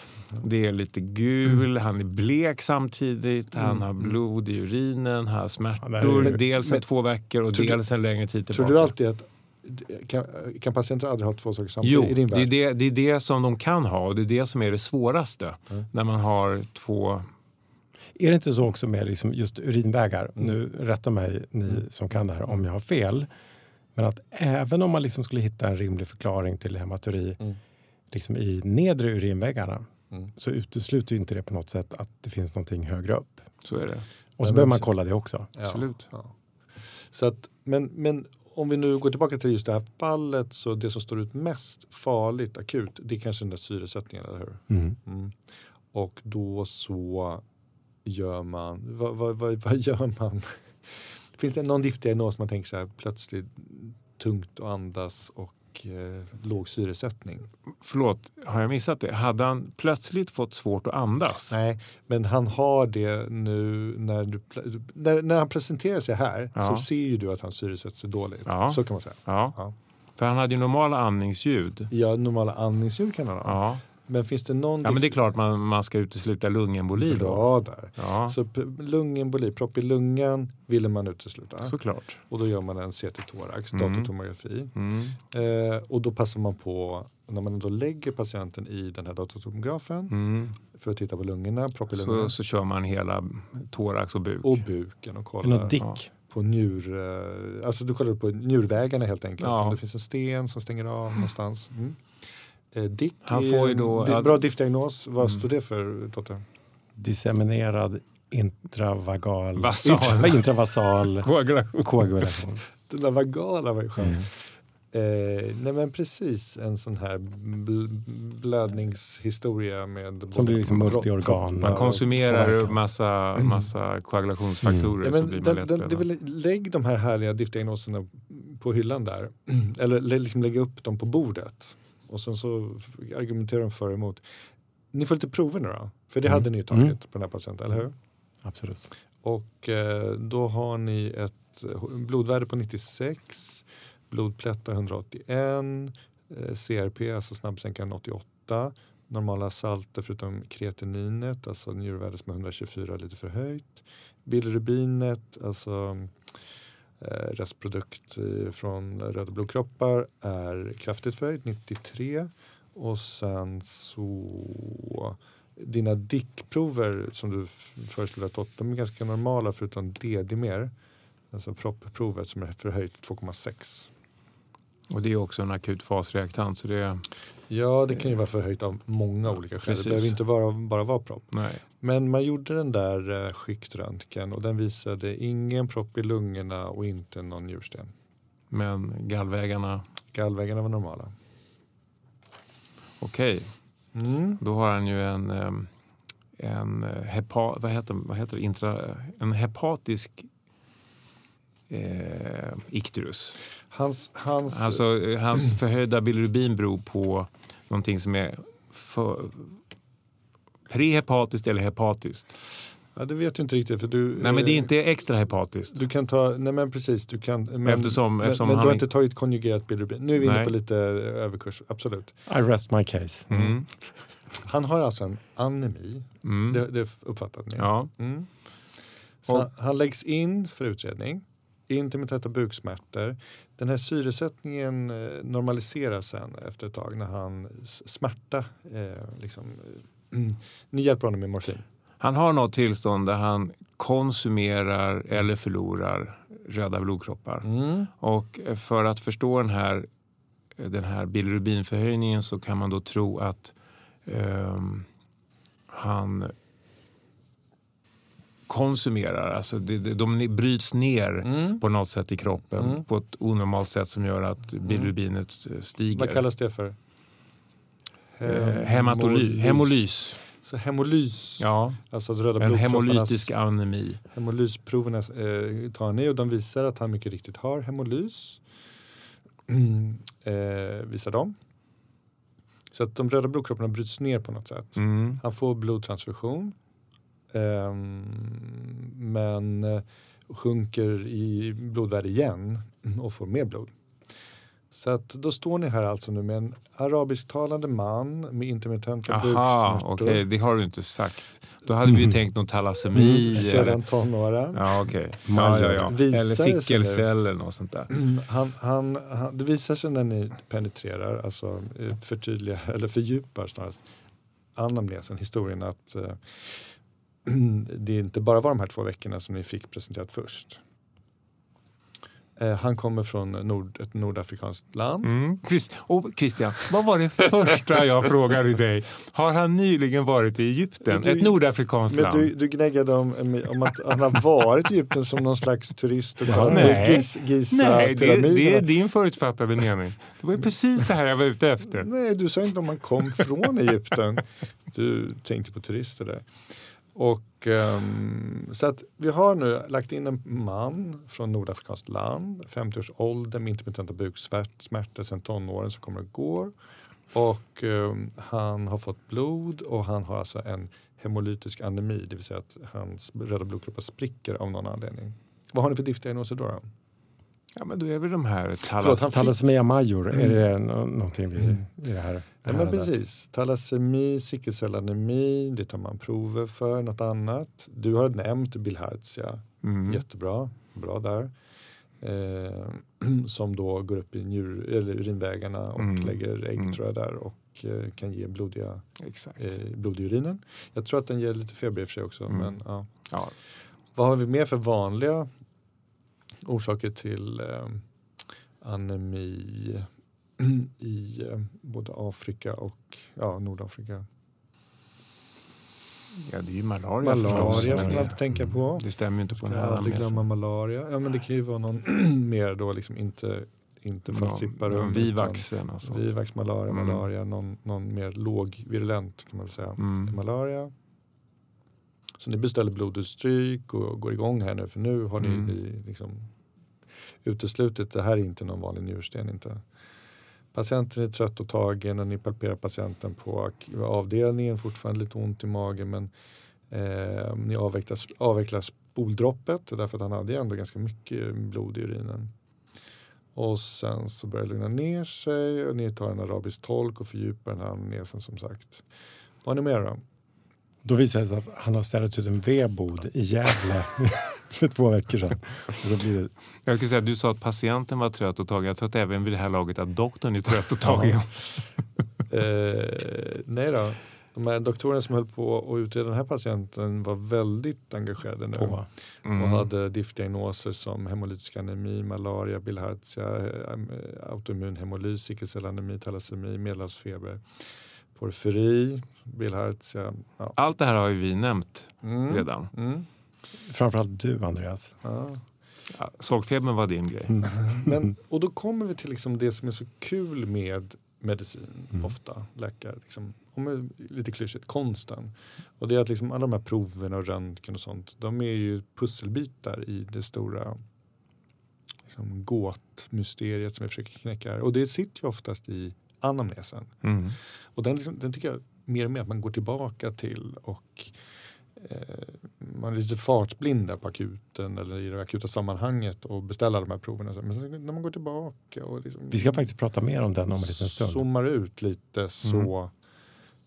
det är lite gul, han är blek samtidigt, han Mm. har blod i urinen, han har Ja, det smärtor. är ju- dels men- en två veckor och Tror du- dels en längre tid Tror tillbaka. du alltid att kan, kan patienter aldrig ha två saker samtidigt Jo, i din det är det, det är det som de kan ha och det är det som är det svåraste. Mm. När man har två... Är det inte så också med liksom just urinvägar? Mm. Nu rätta mig ni som kan det här om jag har fel. Men att även om man liksom skulle hitta en rimlig förklaring till hematuri Mm. liksom i nedre urinvägarna Mm. så utesluter ju inte det på något sätt att det finns någonting högre upp. Så är det. Och så behöver man kolla det också. Ja, Absolut. Ja. Så att, men, men om vi nu går tillbaka till just det här fallet så det som står ut mest farligt akut det är kanske den där syresättningen, eller hur? Mm. Mm. Och då så gör man, vad, vad, vad, vad gör man? (laughs) Finns det någon diftdiagnos man tänker så här plötsligt tungt att andas och eh, låg syresättning? Förlåt, har jag missat det? Hade han plötsligt fått svårt att andas? Nej, men han har det nu när, du, när, när han presenterar sig här Ja. så ser ju du att han syresätter sig dåligt. Ja. Så kan man säga. Ja. För han hade ju normala andningsljud. Ja, normala andningsljud kan han ha. Men finns det någon... ja men det är klart man, man ska utesluta lungemboli då. Bra där. Ja, Så lungemboli, propp i lungan, ville man utesluta. såklart. Och då gör man en CT-thorax, Mm. datortomografi. Mm. Eh, och då passar man på, när man då lägger patienten i den här datortomografen Mm. för att titta på lungorna, propp i lungorna. Så, så kör man hela thorax och buk. Och buken och Eller kollar något dick. Ja. på njur... Eh, alltså du kollar på njurvägarna helt enkelt. Ja. Om det finns en sten som stänger av någonstans. Mm. Eh, dick Han får ju då- ja. bra diftdiagnos. Vad Mm. står det för Totte? Disseminerad intravagal... Vasal. Intra, (laughs) intravasal Koagulation. koagulation. (laughs) Den där vagala var ju skön. Mm. Eh, nej men precis en sån här bl blödningshistoria med Som blir liksom multiorgan. Man konsumerar massa, massa koagulationsfaktorer Ja, så men den, den, det väl, lägg de här härliga diftdiagnoserna på hyllan där. (clears throat) Eller liksom lägga upp dem på bordet. Och sen så argumenterar de för och emot. Ni får lite prover nu då. För det Mm. hade ni ju tagit Mm. på den här patienten, eller hur? Absolut. Och eh, då har ni ett eh, blodvärde på 96, blodplättar 181, eh, CRP, alltså snabbsänkan 88, normala salter förutom kreatininet, alltså njurvärde som är 124 lite för höjt. Bilrubinet, alltså Eh, restprodukt eh, från röda blodkroppar är kraftigt förhöjt, 93. Och sen så dina dickprover som du föreslår att åt, de är ganska normala förutom D-dimer. Alltså proppprovet som är förhöjt 2,6. Och det är också en akut fasreaktant. Så det, Ja, det kan ju vara förhöjt av många olika skäl. Precis. Det behöver inte bara, bara vara propp. nej. Men man gjorde den där eh, skiktröntgen och den visade ingen propp i lungorna och inte någon njursten. Men gallvägarna, Gallväggarna var normala. okej. Mm. Då har han ju en, em, en, eh, hepa, vad heter, vad heter det? Intra, en hepatisk eh, ikterus. Hans, hans, Alltså, eh, hans förhöjda bilirubin beror på någonting som är för, prehepatiskt eller hepatiskt. ja, det vet du inte riktigt. För du, Nej, men det är eh, inte extra hepatiskt. Du kan ta, nej men precis, du kan. Men, Eftersom- eftersom men han du har inte- inte tagit konjugerat bilirubin. Nu är vi inne Nej. på lite eh, överkurs, absolut. I rest my case. Mm. Han har alltså en anemi, Mm. det, det uppfattade ni? Ja. Mm. Han läggs in för utredning, intermittenta buksmärtor. Den här syresättningen eh, normaliseras sen efter ett tag när han smärta, eh, liksom, eh, ni hjälper honom med morfin. Han har något tillstånd där han konsumerar eller förlorar röda blodkroppar. Mm. Och för att förstå den här, den här bilirubinförhöjningen så kan man då tro att ehm, han konsumerar, alltså det, det, de bryts ner Mm. på något sätt i kroppen Mm. på ett onormalt sätt som gör att bilirubinet eh, stiger. Vad kallas det för? Eh, hematoly, hemolys. Så hemolys, Ja, alltså att röda en hemolytisk anemi. Hemolysproverna eh, tar ni och de visar att han mycket riktigt har hemolys. (clears throat) eh, visar de. Så att de röda blodkropparna bryts ner på något sätt. Mm. Han får blodtransfusion. Ehm, men eh, sjunker i blodvärde igen och får mer blod. Så att då står ni här alltså nu med en arabisktalande man med intermittenta Aha, buksmärtor. okej, det har du inte sagt. Då hade vi ju tänkt någon talassemi. Mm, eller- sedan tonåren. Ja, okej. Ja, ja, ja. Eller sickelcell eller något sånt där. Han, han, han, det visar sig när ni penetrerar, alltså eh, förtydligar, eller fördjupar snarast anamnesen, historien att eh, (clears throat) det inte bara var de här två veckorna som ni fick presenterat först. Eh, han kommer från nord, ett nordafrikanskt land. Mm. Chris, och Christian, vad var det första jag frågade dig? Har han nyligen varit i Egypten? Du- Ett nordafrikanskt land? du, du gnäggade om, om att han har varit i Egypten som någon slags turist och Ja, nej. Giz, Nej, det, det är din förutfattade mening. Det var ju precis det här jag var ute efter. Nej, du sa inte om man kom från Egypten. Du tänkte på turister där. Och, um, så att vi har nu lagt in en man från nordafrikanskt land, 50 års ålder med intermittenta buksmärtor sedan tonåren som kommer och går. Och um, han har fått blod och han har alltså en hemolytisk anemi, det vill säga att hans röda blodkroppar spricker av någon anledning. Vad har ni för diagnoser då? då? Ja, men då är vi de här talas... Thalassemia major, är det nå- någonting vi, i det här Ja, men precis. Thalassemi, sickelcellanemi, det tar man prover för. Något annat. Du har nämnt bilharzia. Mm. Jättebra. Bra där. Eh, (clears throat) som då går upp i njur, eller urinvägarna och Mm. lägger ägg Mm. tror jag där och eh, kan ge blodiga, Exakt. eh, blod i urinen. Jag tror att den ger lite feber i och för sig också. Mm. Men, ja. Ja. Vad har vi mer för vanliga orsaker till eh, anemi (clears throat) i eh, både Afrika och ja, Nordafrika? ja, det är ju malaria, Malaria ska man alltid tänka på. Det stämmer ju inte på den här aldrig glömma malaria. Ja men det kan ju vara någon (clears throat) mer då liksom inte, inte falciparum. Någon utan Vivax eller något sånt. Vivax, malaria, Mm. malaria, någon, någon mer lågvirulent kan man väl säga. Mm. Malaria. Så ni beställer blodutstryk och går igång här nu för nu har ni, Mm. ni liksom uteslutit, det här är inte någon vanlig njursten inte. Patienten är trött och tagen och ni palperar patienten på avdelningen, fortfarande lite ont i magen men eh, ni avvecklar, avvecklar spoldroppet därför att han hade ju ändå ganska mycket blod i urinen. Och sen så börjar det lugna ner sig och ni tar en arabisk tolk och fördjupar den här anamnesen som sagt. Vad har ni mer då? Då visade det sig att han har ställt ut en vedbod i Gävle (laughs) (laughs) för två veckor sedan. Det, Jag skulle säga du sa att patienten var trött och tagen. Jag tror att även vid det här laget att doktorn är trött och tagen. (laughs) Eh, nej då. de här doktorerna som höll på att utreda den här patienten var väldigt engagerade nu. På. Mm. och hade diftdiagnoser som hemolytisk anemi, malaria, bilharzia, eh, autoimmun hemolys, sickelcellanemi, talassemi, medelhavsfeber, porfyri, bilharzia. Ja. Allt det här har ju vi nämnt Mm. redan. Mm. Framförallt du Andreas. Ja. Ja, Sorgfebern var din grej. Men, och då kommer vi till liksom det som är så kul med medicin, Mm. ofta, läkare, liksom, om är lite klyschigt, konsten. Och det är att liksom alla de här proverna och röntgen och sånt, de är ju pusselbitar i det stora liksom, gåtmysteriet som vi försöker knäcka här. Och det sitter ju oftast i anamnesen. Mm. Och den, liksom, den tycker jag mer och mer att man går tillbaka till och man är lite fartblinda på akuten eller i det akuta sammanhanget och beställa de här proverna. Men sen när man går tillbaka och liksom Vi ska faktiskt prata mer om den om en liten stund. zoomar ut lite så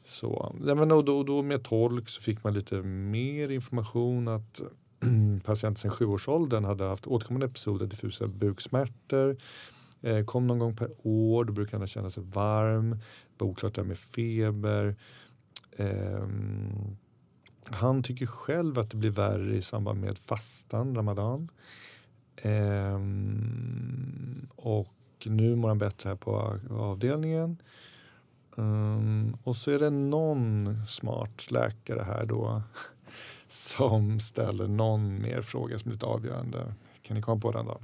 Så, ja, men och då, då med tolk så fick man lite mer information att (clears throat) patienten sedan sjuårsåldern hade haft återkommande episoder diffusa buksmärtor. Eh, kom någon gång per år, då brukade han känna sig varm. Var oklart där med feber. Ehm, han tycker själv att det blir värre i samband med fastan, ramadan. Ehm, och nu mår han bättre här på avdelningen. Ehm, och så är det någon smart läkare här då (laughs) som ställer någon mer fråga som är lite avgörande. Kan ni komma på den då?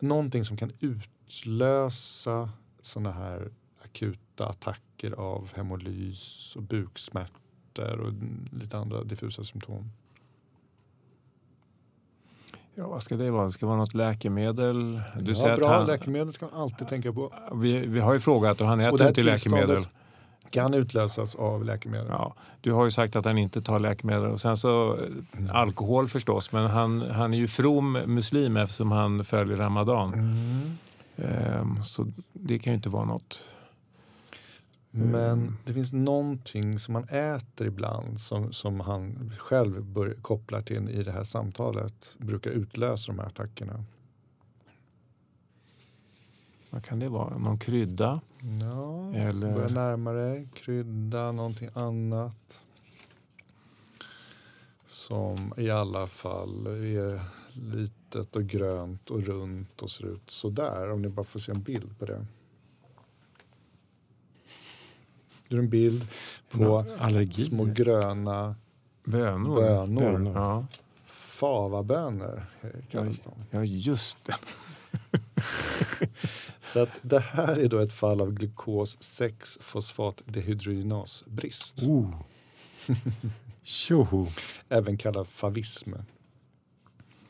Någonting som kan utlösa sådana här akuta attacker av hemolys och buksmärtor och lite andra diffusa symptom. Ja, vad ska det vara? Det ska vara något läkemedel? Du ja, bra han, läkemedel ska man alltid tänka på. vi, vi har ju frågat och han Och äter det här inte läkemedel. kan utlösas av läkemedel. Ja, du har ju sagt att han inte tar läkemedel och sen så eh, alkohol förstås men han, han är ju from muslim eftersom han följer ramadan. Mm. Ehm, så det kan ju inte vara något. Men det finns någonting som man äter ibland som, som han själv bör, kopplar till i det här samtalet. Brukar utlösa de här attackerna. Vad kan det vara? Någon krydda? Ja, Eller- börja närmare. Krydda, någonting annat. Som i alla fall är litet och grönt och runt och ser ut sådär. Om ni bara får se en bild på det. Är en bild på Allergi. små gröna Bönor? bönor. Bönor. Ja. Favabönor kallas de. ja, just det. (laughs) Så att det här är då ett fall av glukos 6-fosfatdehydrogenasbrist. Oh. Tjoho! Även kallad favism.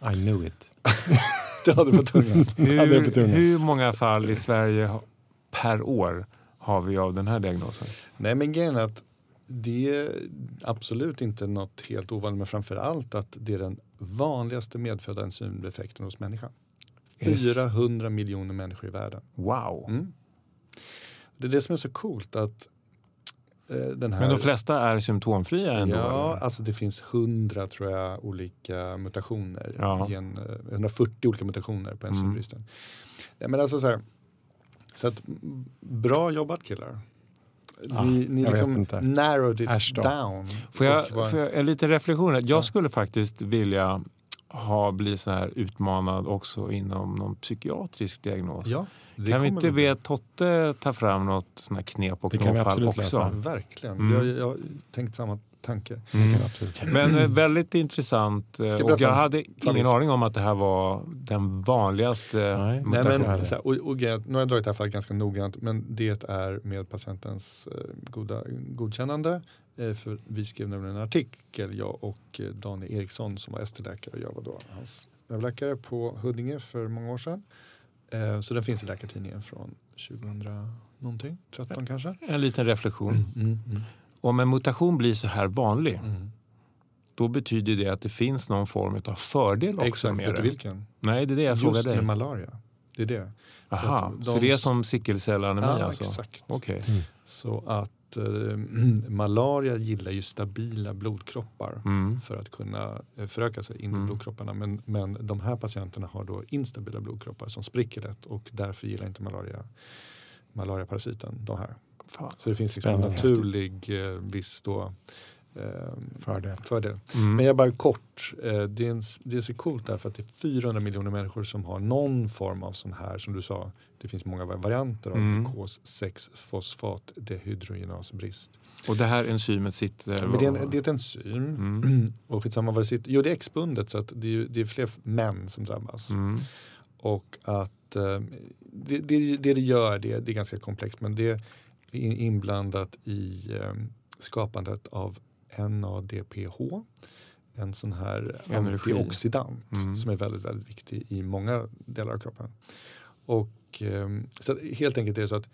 I knew it. (laughs) Det hade på tungan. På Hur, tungan. hur många fall i Sverige per år har vi av den här diagnosen? Nej men grejen är att det är absolut inte något helt ovanligt men framför allt att det är den vanligaste medfödda enzymdefekten hos människan. Yes. 400 miljoner människor i världen. Wow! Mm. Det är det som är så coolt att eh, den här... Men de flesta är symptomfria ändå? Ja, eller? alltså det finns 100 tror jag olika mutationer. Ja. Gen, eh, 140 olika mutationer på Mm. enzymbristen. Nej, men alltså så här, så att, bra jobbat killar. Ja, ni ni liksom inte. narrowed it då. down. Får jag, var- får jag en liten reflektion? Jag Ja. skulle faktiskt vilja ha, bli så här utmanad också inom någon psykiatrisk diagnos. ja, det kan vi inte be Totte ta fram något sån här knep och knåpfall också? läsa. Verkligen. Mm. Jag, jag har tänkt samma tanke. Mm. Men eh, väldigt intressant. eh, jag Och jag hade ingen aning om att det här var den vanligaste Nej. Nej, mutationen. men, så här, och, och, grejen- nu har jag dragit det här fallet ganska noggrant men det är med patientens eh, goda godkännande. För vi skrev nämligen en artikel, jag och Daniel Eriksson som var ST-läkare och jag var då hans överläkare på Huddinge för många år sedan. Så den finns i Läkartidningen från 2000 någonting, 13 kanske. En liten reflektion. Mm, Om en mutation blir så här vanlig, mm. då betyder det att det finns någon form av fördel också Exakt, med det. vilken? Nej, det är det jag frågar Just dig. med malaria. Det är det. Så Aha, så, de- det är som sickelcellanemi Ja, alltså? exakt. Okej. Så att eh, (clears throat) malaria gillar ju stabila blodkroppar. Mm. för att kunna eh, föröka sig in i Mm. blodkropparna. Men, men de här patienterna har då instabila blodkroppar som spricker lätt och därför gillar inte malaria, malariaparasiten de här. Fan. Så det finns liksom en Spännande. naturlig eh, viss då, eh, Fördel. fördel. Mm. Men jag bara kort, eh, det, är en, det är så coolt därför att det är 400 miljoner människor som har någon form av sån här, som du sa, det finns många varianter av Mm. glukos 6-fosfat dehydrogenasbrist. Och det här enzymet sitter... Men det, är en, det är ett enzym Mm. (clears throat) och skitsamma vad det sitter, jo det är X-bundet så att det är, det är fler män som drabbas. Mm. Och att eh, det, det, det det gör, det, det är ganska komplext men det inblandat i eh, skapandet av NADPH. En sån här Energi. antioxidant Mm. som är väldigt, väldigt viktig i många delar av kroppen. Och eh, så helt enkelt är det så att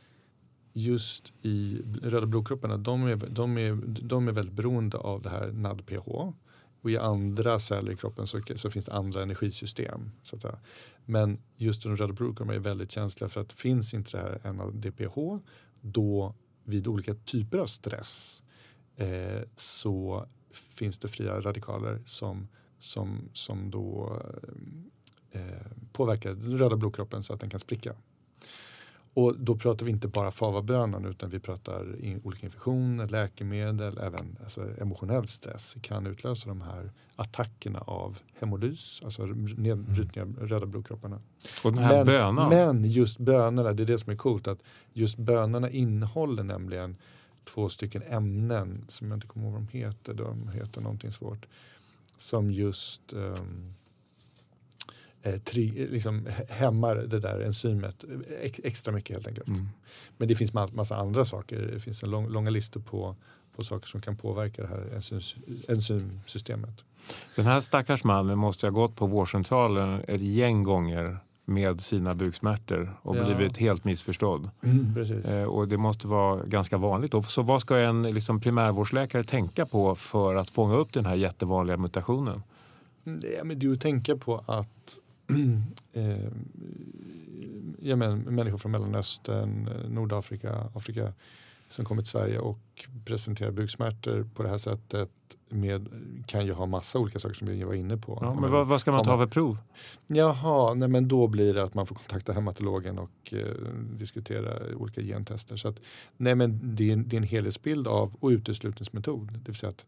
just i röda blodkropparna, de är, de är, de är väldigt beroende av det här NADPH. Och i andra celler i kroppen så, så finns det andra energisystem. Så. Men just de röda blodkropparna är väldigt känsliga för att finns inte det här NADPH då vid olika typer av stress eh, så finns det fria radikaler som, som, som då eh, påverkar den röda blodkroppen så att den kan spricka. Och då pratar vi inte bara favabönan utan vi pratar in, olika infektioner, läkemedel, även alltså, emotionell stress kan utlösa de här attackerna av hemolys, alltså nedbrytning av röda blodkropparna. Och den här men, bönan. men just bönorna, det är det som är coolt, att just bönorna innehåller nämligen två stycken ämnen som jag inte kommer ihåg vad de heter, de heter någonting svårt, som just um, tri, liksom hämmar det där enzymet ex, extra mycket helt enkelt. Mm. Men det finns ma- massa andra saker, det finns en lång, långa listor på, på saker som kan påverka det här enzyms, enzymsystemet. Den här stackars mannen måste ha gått på vårdcentralen ett gäng gånger med sina buksmärtor och Ja. blivit helt missförstådd. Precis. Eh, och det måste vara ganska vanligt. Då. Så vad ska en liksom, primärvårdsläkare tänka på för att fånga upp den här jättevanliga mutationen? Det, men det är att tänka på att (clears throat) eh, ja, men, människor från Mellanöstern, eh, Nordafrika, Afrika som kommer till Sverige och presenterar buksmärtor på det här sättet med, kan ju ha massa olika saker som vi var inne på. Ja, men menar, vad, vad ska man ta för prov? Jaha, nej men då blir det att man får kontakta hematologen och eh, diskutera olika gentester. Så att, nej men det är, det är en helhetsbild av och uteslutningsmetod. Det vill säga att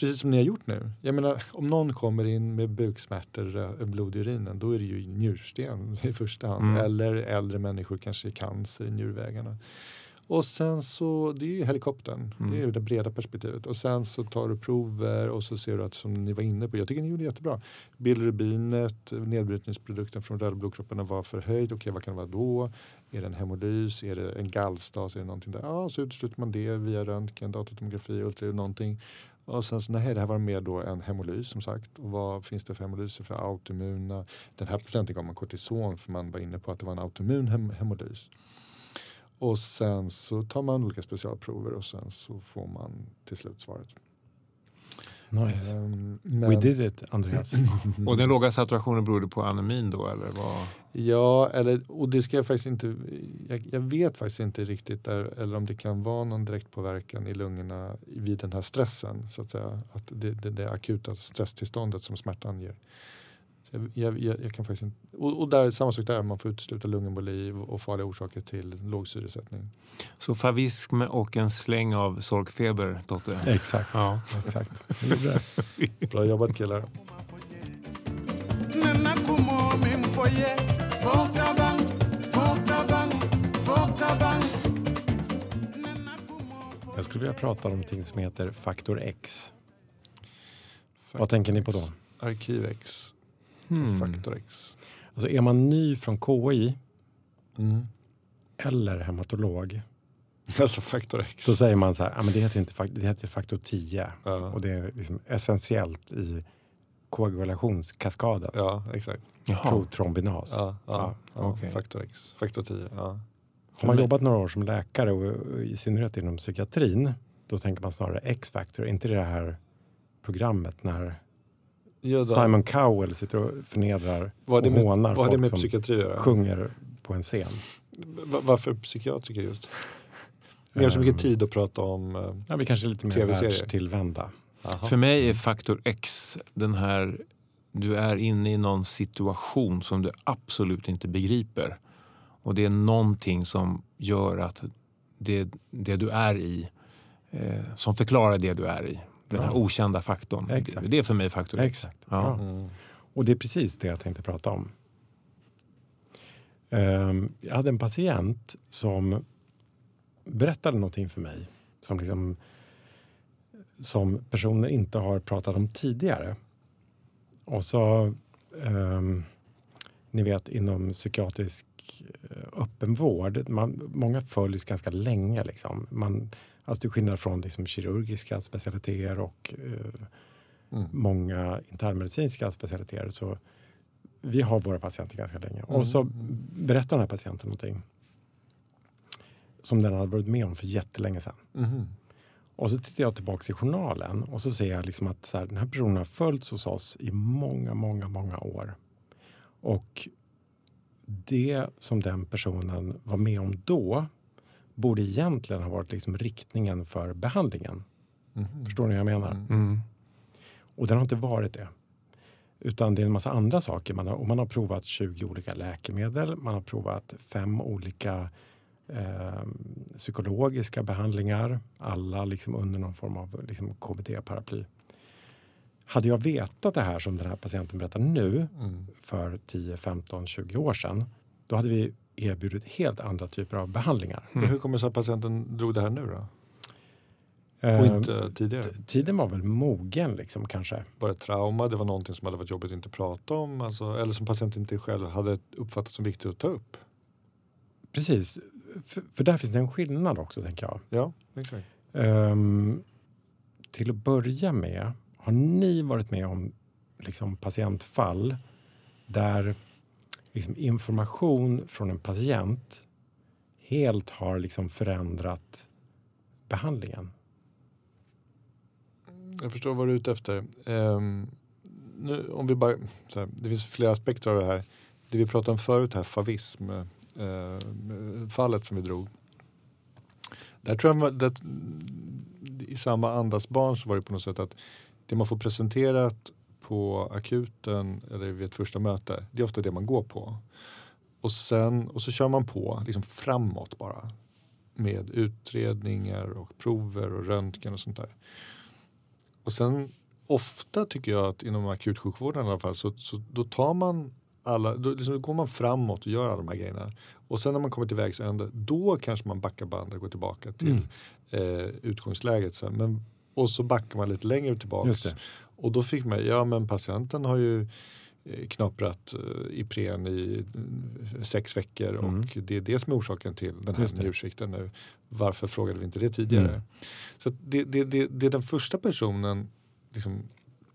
precis som ni har gjort nu. Jag menar om någon kommer in med buksmärtor, blod i urinen, då är det ju njursten i första hand. Mm. Eller äldre människor kanske cancer i njurvägarna. Och sen så, det är ju helikoptern, Mm. det är ju det breda perspektivet. Och sen så tar du prover och så ser du att som ni var inne på, jag tycker ni gjorde jättebra. Bilrubinet, nedbrytningsprodukten från röda blodkropparna var förhöjd. Okej, vad kan det vara då? Är det en hemolys? Är det en gallstas? Är det någonting där? Ja, så utesluter man det via röntgen, datatomografi, ultraljud, någonting. Och sen så, nej, det här var mer då en hemolys som sagt. Och vad finns det för hemolyser för autoimmuna? Den här procenten gav man kortison för man var inne på att det var en autoimmun hem hemolys. Och sen så tar man olika specialprover och sen så får man till slut svaret. Nice. We men- did it, Andreas. (laughs) Och den låga saturationen berodde på anemin då? Eller vad? Ja, eller, och det ska jag faktiskt inte, jag, jag vet faktiskt inte riktigt där, eller om det kan vara någon direkt påverkan i lungorna vid den här stressen, så att säga. Att det, det, det akuta stresstillståndet som smärtan ger. Så jag, jag, jag, jag kan faktiskt inte, och, och där, samma sak där, man får utesluta lungemboli och farliga orsaker till låg syresättning. Så favism och en släng av sorgfeber, Totte. Exakt. Ja. Exakt. (laughs) Bra jobbat killar. Jag skulle vilja prata om någonting som heter faktor X. Vad tänker ni på då? Arkivex, Hmm. Faktor X. Alltså är man ny från KI Mm. eller hematolog (laughs) Alltså Faktor X. så säger man så här, ah, men det heter inte det heter faktor 10 Ja. och det är liksom essentiellt i koagulationskaskaden. Ja, exakt. Protrombinas. Ja, ja, ja. okej. Faktor X, faktor 10. Ja. Har man jobbat några år som läkare och i synnerhet inom psykiatrin då tänker man snarare X-factor, inte det här programmet när då. Simon Cowell sitter och förnedrar Vad och med, hånar vad folk med som psykiatri sjunger på en scen. Va- Varför psykiatriker just? Ni har så mycket tid att prata om. eh, Ja, vi kanske är lite mer världstillvända. aha. För mig är faktor X den här, du är inne i någon situation som du absolut inte begriper. Och det är någonting som gör att det, det du är i. Eh, som förklarar det du är i. Den här okända faktorn. Exakt. Det är för mig faktor X. Exakt. Ja. Mm. Och det är precis det jag tänkte prata om. Ehm, Jag hade en patient som berättade någonting för mig som, liksom, som personer inte har pratat om tidigare. Och så, ehm, ni vet inom psykiatrisk öppenvård, man, många följs ganska länge. Liksom. Man, alltså till skillnad från liksom, kirurgiska specialiteter och eh, Mm. många internmedicinska specialiteter. Så vi har våra patienter ganska länge. Mm. Och så berättar den här patienten någonting som den hade varit med om för jättelänge sedan. Mhm. Och så tittar jag tillbaka i journalen och så ser jag liksom att så här, den här personen har följts hos oss i många, många, många år. Och det som den personen var med om då borde egentligen ha varit liksom riktningen för behandlingen. Mhm. Förstår ni vad jag menar? Mm. Mm. Och den har inte varit det. Utan det är en massa andra saker. Man har, och man har provat 20 olika läkemedel. Man har provat fem olika eh, psykologiska behandlingar. Alla liksom under någon form av liksom KBT-paraply. Hade jag vetat det här som den här patienten berättar nu Mm. för 10, 15, 20 år sedan. Då hade vi erbjudit helt andra typer av behandlingar. Men hur kommer det sig att patienten drog det här nu då? Och Eh, inte tidigare? t- tiden var väl mogen liksom kanske. Var det trauma? Det var någonting som hade varit jobbigt att inte prata om? Alltså, eller som patienten inte själv hade uppfattat som viktigt att ta upp? Precis. För, för där finns det en skillnad också tänker jag. Ja, exakt. Ehm, till att börja med, har ni varit med om liksom, patientfall där liksom, information från en patient helt har liksom, förändrat behandlingen? Mm. Jag förstår vad du är ute efter. Um, nu, om vi bara, så här, det finns flera aspekter av det här. Det vi pratade om förut här, favism, uh, fallet som vi drog. Där tror jag att i samma andas barn så var det på något sätt att det man får presenterat på akuten eller vid ett första möte, det är ofta det man går på. Och, sen, och så kör man på liksom framåt bara med utredningar och prover och röntgen och sånt där. Och sen ofta tycker jag att inom akutsjukvården i alla fall så, så då tar man alla, då, liksom, då går man framåt och gör alla de här grejerna. Och sen när man kommer till vägs ände då kanske man backar bandet och går tillbaka till Mm. eh, utgångsläget. Så. Men, och så backar man lite längre det. Och då fick man, ja men patienten har ju eh, knaprat eh, Ipren i eh, sex veckor Mm. och det är det som är orsaken till den här njursvikten nu. Varför frågade vi inte det tidigare? Mm. Så det, det, det, det är den första personen, liksom,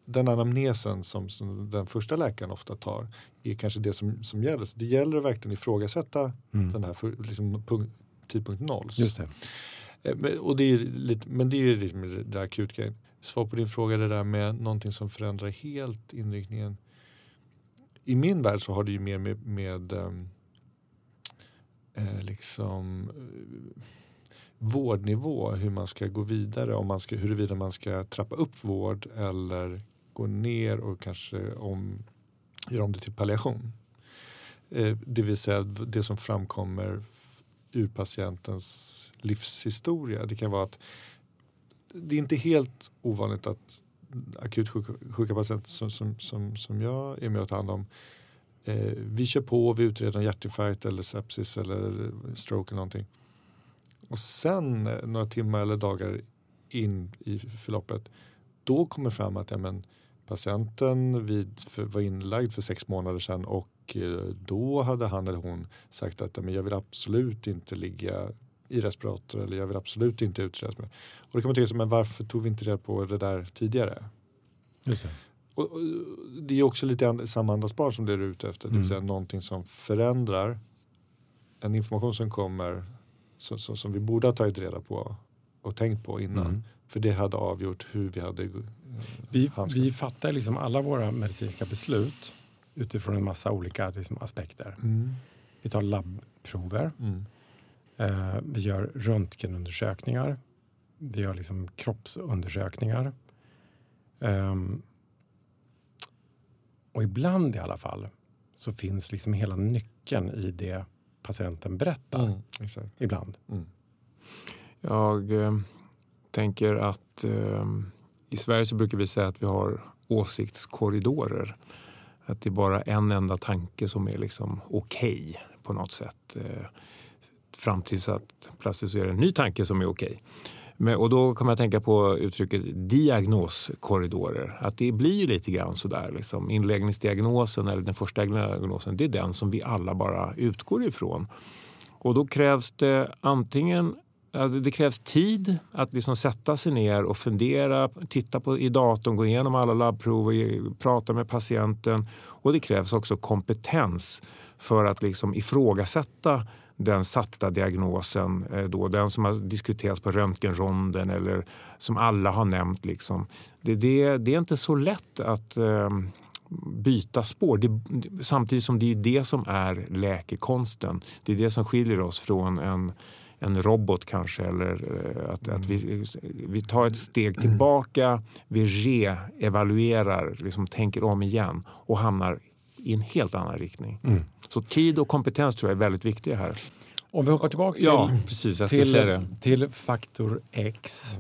den anamnesen som, som den första läkaren ofta tar är kanske det som, som gäller. Så det gäller att verkligen ifrågasätta Mm. den här för, liksom, punkt, tidpunkt noll. Just det. Eh, men, och det är lite, men det är ju liksom det där akutgrejen. Svar på din fråga det där med någonting som förändrar helt inriktningen. I min värld så har det ju mer med, med ehm, eh, liksom eh, vårdnivå, hur man ska gå vidare, om man ska, huruvida man ska trappa upp vård eller gå ner och kanske om, göra om det till palliation. Eh, det vill säga det som framkommer ur patientens livshistoria. Det kan vara att det är inte helt ovanligt att akut sjuka, sjuka patienter som, som, som, som jag är med och tar hand om eh, vi kör på, vi utreder en hjärtinfarkt eller sepsis eller stroke eller någonting. Och sen eh, några timmar eller dagar in i förloppet då kommer fram att ja, men, patienten vid, för, var inlagd för sex månader sedan och eh, då hade han eller hon sagt att men jag vill absolut inte ligga i respirator eller jag vill absolut inte utredas. med. Och då kan man tycka, men varför tog vi inte reda på det där tidigare? Just det. Och, och, det är också lite samma som det är ute efter. Det vill Mm. säga någonting som förändrar en information som kommer som, som, som vi borde ha tagit reda på och tänkt på innan. Mm. För det hade avgjort hur vi hade eh, Vi, vi fattar liksom alla våra medicinska beslut utifrån en massa olika liksom, aspekter. Mm. Vi tar labbprover, Mm. eh, vi gör röntgenundersökningar, vi gör liksom kroppsundersökningar. Ehm, och ibland i alla fall så finns liksom hela nyckeln i det patienten berättar. Mm. Ibland. Mm. Jag eh, tänker att eh, i Sverige så brukar vi säga att vi har åsiktskorridorer. Att det är bara en enda tanke som är liksom okej på något sätt. Eh, fram tills att plötsligt så är det en ny tanke som är okej. Men, och då kommer jag tänka på uttrycket diagnoskorridorer. Att det blir ju lite grann sådär. Liksom. Inläggningsdiagnosen eller den första diagnosen, det är den som vi alla bara utgår ifrån. Och då krävs det antingen det krävs tid att liksom sätta sig ner och fundera, titta på, i datorn, gå igenom alla labbprover, prata med patienten. Och det krävs också kompetens för att liksom ifrågasätta den satta diagnosen, eh, då, den som har diskuterats på röntgenronden eller som alla har nämnt. Liksom. Det, det, det är inte så lätt att eh, byta spår. Det, samtidigt som det är det som är läkekonsten. Det är det som skiljer oss från en, en robot kanske. Eller eh, att, att vi, vi tar ett steg tillbaka, vi reevaluerar, liksom tänker om igen och hamnar i en helt annan riktning. Mm. Så tid och kompetens tror jag är väldigt viktiga här. Om vi hoppar tillbaka till, Ja, precis. Jag ska säga till, det. till faktor X.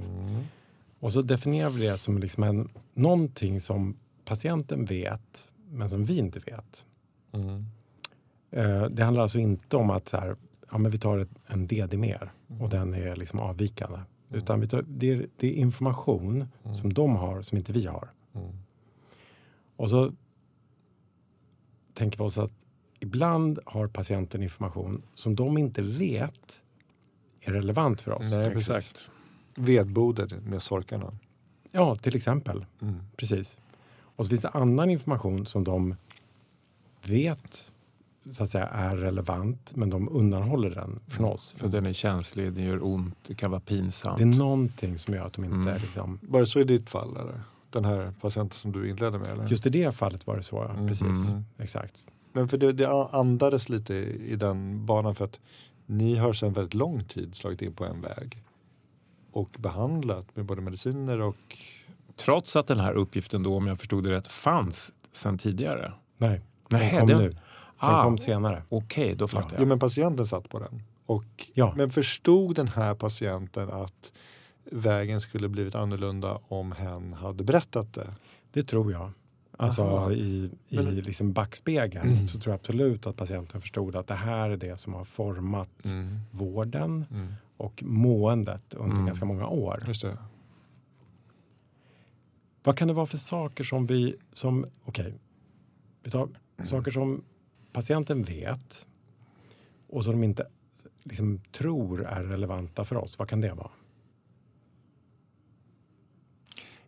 Och så definierar vi det som liksom en, någonting som patienten vet men som vi inte vet. Mm. Eh, det handlar alltså inte om att så här, ja, men vi tar ett, en DD-mer och den är liksom avvikande. Utan vi tar, det, är, det är information som de har som inte vi har. Mm. Och så tänker vi oss att ibland har patienten information som de inte vet är relevant för oss. Nej. Exakt. Vedbodet med sorkarna. Ja, till exempel. Mm. Precis. Och så finns det annan information som de vet så att säga är relevant men de undanhåller den från oss. För den är känslig, den gör ont, det kan vara pinsamt. Det är någonting som gör att de inte Mm. liksom... Var det så i ditt fall? Eller? Den här patienten som du inledde med? Eller? Just i det fallet var det så, ja. Mm. precis. Mm. Exakt. Men för det, det andades lite i den banan för att ni har sedan väldigt lång tid slagit in på en väg och behandlat med både mediciner och Trots att den här uppgiften då, om jag förstod det rätt, fanns sedan tidigare. Nej, den Nej, kom den- nu. Den Ah, kom senare. Okej, då fattar jo, jag. men patienten satt på den. Och, Ja. Men förstod den här patienten att vägen skulle blivit annorlunda om hen hade berättat det? Det tror jag. Alltså Aha. i, i Men- liksom backspegeln så tror jag absolut att patienten förstod att det här är det som har format vården Mm. och måendet under Mm. ganska många år. Just det. Vad kan det vara för saker som vi, som, okej, vi tar saker som patienten vet och som de inte liksom tror är relevanta för oss. Vad kan det vara?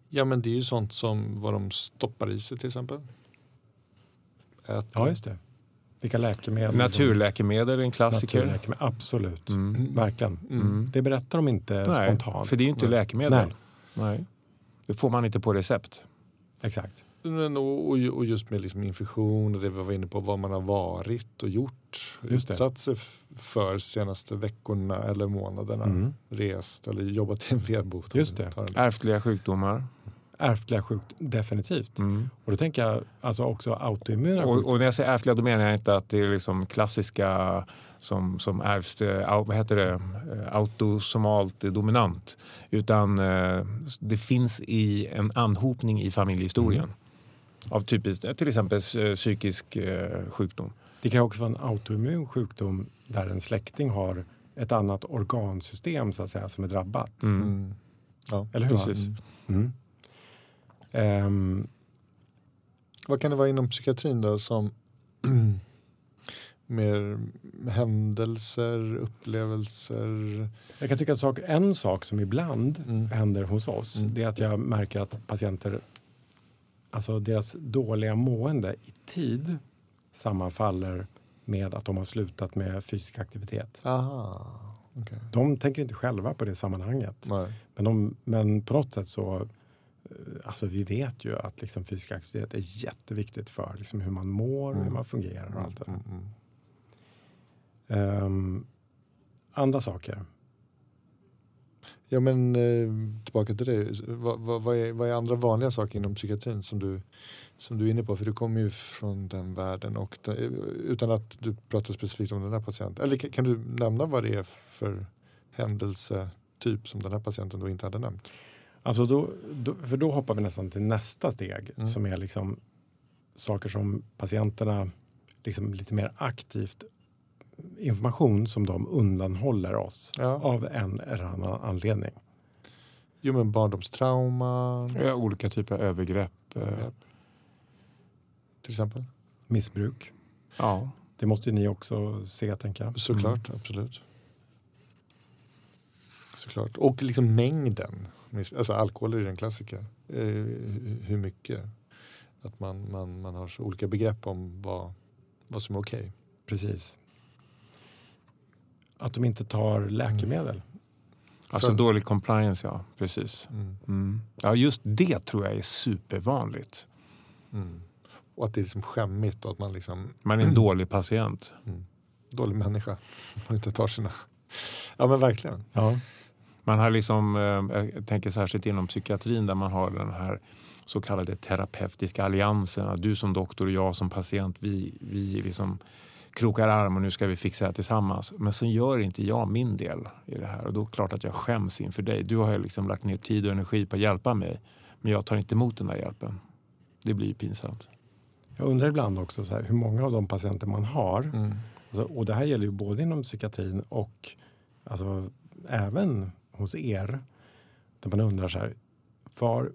Ja men det är ju sånt som vad de stoppar i sig till exempel. Äter. Ja, just det. Vilka läkemedel? Naturläkemedel är en klassiker. Naturläkemedel, absolut. Mm. Verkligen. Mm. Det berättar de inte Nej, spontant. för det är ju inte Nej. läkemedel. Nej. Nej. Det får man inte på recept. Exakt. Men, och, och, och just med liksom infektion och det vi var inne på vad man har varit och gjort. Just. Utsatt sig för senaste veckorna eller månaderna. Mm. Rest eller jobbat i en vedbod. Just det. Ärftliga sjukdomar. Ärftliga sjukdomar, definitivt. Mm. Och då tänker jag alltså också autoimmuna Och, och när jag säger ärftliga då menar jag inte att det är liksom klassiska som, som ärvs, vad heter det, Eh, autosomalt dominant. Utan eh, det finns i en anhopning i familjehistorien. Av typiskt, till exempel eh, psykisk eh, sjukdom. Det kan också vara en autoimmun sjukdom där en släkting har ett annat organsystem så att säga som är drabbat. Mm. Mm. Ja. Eller hur? Precis. Mm. Ehm, Vad kan det vara inom psykiatrin då som (clears throat) mer händelser, upplevelser? jag kan tycka att sak, en sak som ibland Mm. händer hos oss Mm. det är att jag märker att patienter, alltså deras dåliga mående i tid sammanfaller med att de har slutat med fysisk aktivitet. Aha, okej. De tänker inte själva på det sammanhanget. Nej. Men, de, men på något sätt så, eh, alltså vi vet ju att liksom fysisk aktivitet är jätteviktigt för liksom hur man mår och hur Mm. man fungerar och allt det där. Mm, mm. Ehm, andra saker. Ja men eh, tillbaka till det. Vad, vad, vad, är, vad är andra vanliga saker inom psykiatrin som du, som du är inne på? För du kommer ju från den världen och det, utan att du pratar specifikt om den här patienten. Eller kan, kan du nämna vad det är för händelsetyp typ som den här patienten då inte hade nämnt? Alltså då, då, för då hoppar vi nästan till nästa steg Mm. som är liksom saker som patienterna liksom lite mer aktivt information som de undanhåller oss Ja. av en eller annan anledning. Jo men barndomstrauma Ja, olika typer av övergrepp. eh, Ja. till exempel. Missbruk. Ja. Det måste ju ni också se, tänker jag. Såklart, absolut. Såklart. Och liksom mängden. Alltså alkohol är ju en klassiker. Eh, hu- hur mycket. Att man, man, man har så olika begrepp om vad, vad som är okej. Precis. Att de inte tar läkemedel. Alltså För- dålig compliance, ja. Precis. Mm. Mm. Ja, just det tror jag är supervanligt. Mm. Och att det är liksom skämmigt och att man liksom Man är en dålig patient. mm, dålig människa. Man inte tar sina... Ja men verkligen. Ja. Man har liksom, eh, jag tänker särskilt inom psykiatrin där man har den här så kallade terapeutiska alliansen. Att Du som doktor och jag som patient, vi, vi liksom krokar arm och nu ska vi fixa det här tillsammans. Men sen gör inte jag min del i det här och då är det klart att jag skäms inför dig. Du har ju liksom lagt ner tid och energi på att hjälpa mig men jag tar inte emot den där hjälpen. Det blir ju pinsamt. Jag undrar ibland också så här, hur många av de patienter man har Mm. Alltså, och det här gäller ju både inom psykiatrin och alltså, även hos er. Där man undrar så här, var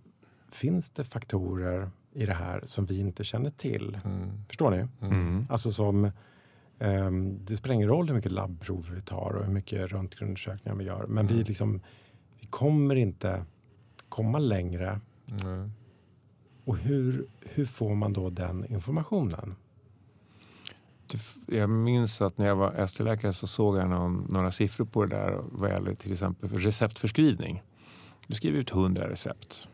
finns det faktorer i det här som vi inte känner till? Mm. Förstår ni? Mm. Alltså som, det spelar ingen roll hur mycket labbprover vi tar och hur mycket röntgenundersökningar vi gör. Men vi, Mm. liksom, vi kommer inte komma längre. Mm. Och hur, hur får man då den informationen? Jag minns att när jag var ST-läkare så såg jag någon, några siffror på det där vad gäller till exempel för receptförskrivning. Du skriver ut 100 recept.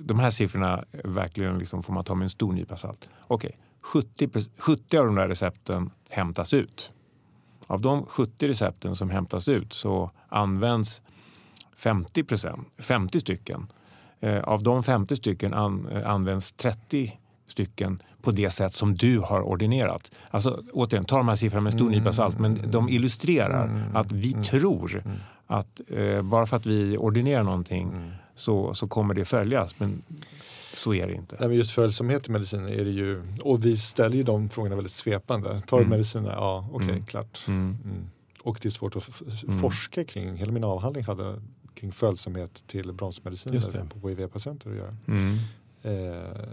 De här siffrorna verkligen liksom får man ta med en stor nypa salt. Okej, 70, proc- 70 av de där recepten hämtas ut. Av de 70 recepten som hämtas ut så används 50, procent, 50 stycken. Eh, av de 50 stycken eh, används 30 stycken på det sätt som du har ordinerat. Alltså återigen, ta de här siffrorna med en stor nypa salt men de illustrerar att vi tror att eh, bara för att vi ordinerar någonting så, så kommer det följas. Men så är det inte. Nej, men just följsamhet i medicin är det ju, och vi ställer ju de frågorna väldigt svepande. Tar du Mm. mediciner? Ja, okej, Mm. klart. Mm. Mm. Och det är svårt att Mm. forska kring. Hela min avhandling hade kring följsamhet till bromsmediciner på HIV-patienter att göra. Mm. Eh,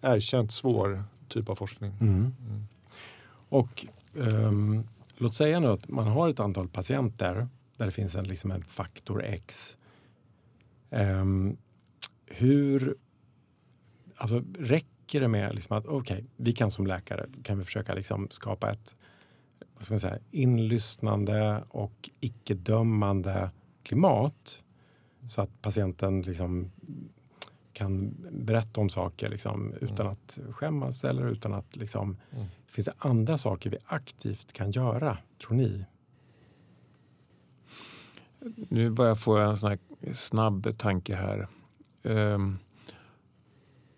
erkänt svår typ av forskning. Mm. Och ehm, låt säga nu att man har ett antal patienter där det finns en, liksom en faktor X. Ehm, hur, alltså räcker det med liksom att okej, vi kan som läkare kan vi försöka liksom skapa ett vad ska man säga, inlyssnande och icke-dömande klimat så att patienten liksom kan berätta om saker liksom, utan att skämmas eller utan att liksom, Mm. Finns det andra saker vi aktivt kan göra, tror ni? Nu börjar jag få en sån här snabb tanke här. Ehm,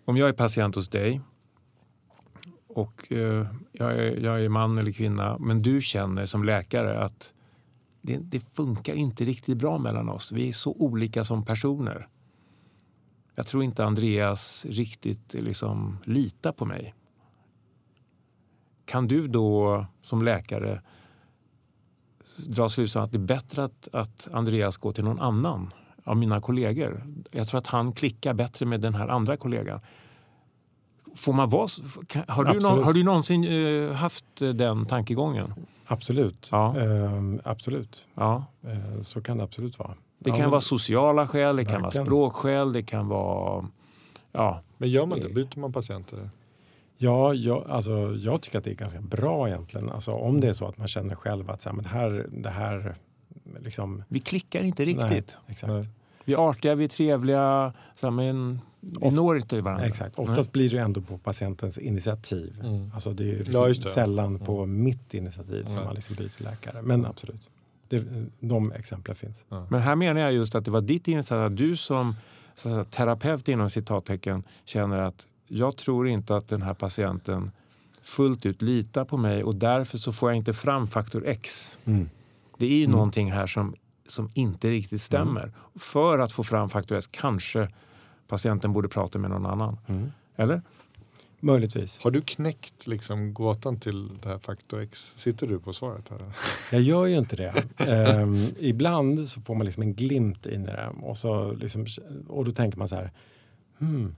om jag är patient hos dig och eh, jag, är, jag är man eller kvinna men du känner som läkare att det, det funkar inte riktigt bra mellan oss. Vi är så olika som personer. Jag tror inte Andreas riktigt eh, liksom litar på mig. Kan du då som läkare dra slutsatsen att det är bättre att, att Andreas går till någon annan av mina kollegor. Jag tror att han klickar bättre med den här andra kollegan. Får man vara, har, du någon, har du någonsin eh, haft eh, den tankegången? Absolut. Ja. Ehm, absolut. Ja. Ehm, så kan det absolut vara. Det Ja, kan men- vara sociala skäl, det kan vara språkskäl, det kan vara... Ja, Men gör man det? Byter man patienter? Ja, jag, alltså, jag tycker att det är ganska bra egentligen. Alltså, om det är så att man känner själv att så här, men det här, det här liksom, vi klickar inte riktigt. Nej, exakt. Nej. Vi är artiga, vi är trevliga, men vi Oft- når inte varandra. exakt. Oftast blir det ändå på patientens initiativ. Mm. Alltså, det är ju Ja, liksom just det. sällan på mitt initiativ som Nej. man liksom byter läkare. Men absolut, det, de exemplen finns. Men här menar jag just att det var ditt initiativ, att du som så att säga, terapeut inom citattecken känner att jag tror inte att den här patienten fullt ut litar på mig och därför så får jag inte fram faktor X. Mm. Det är ju Mm. någonting här som som inte riktigt stämmer. För att få fram faktor X kanske patienten borde prata med någon annan. Mm. Eller? Möjligtvis. Har du knäckt liksom gåtan till det här faktor X? Sitter du på svaret? Här? Jag gör ju inte det. Ehm, ibland så får man liksom en glimt in i det och, så liksom, och då tänker man så här. Hmm,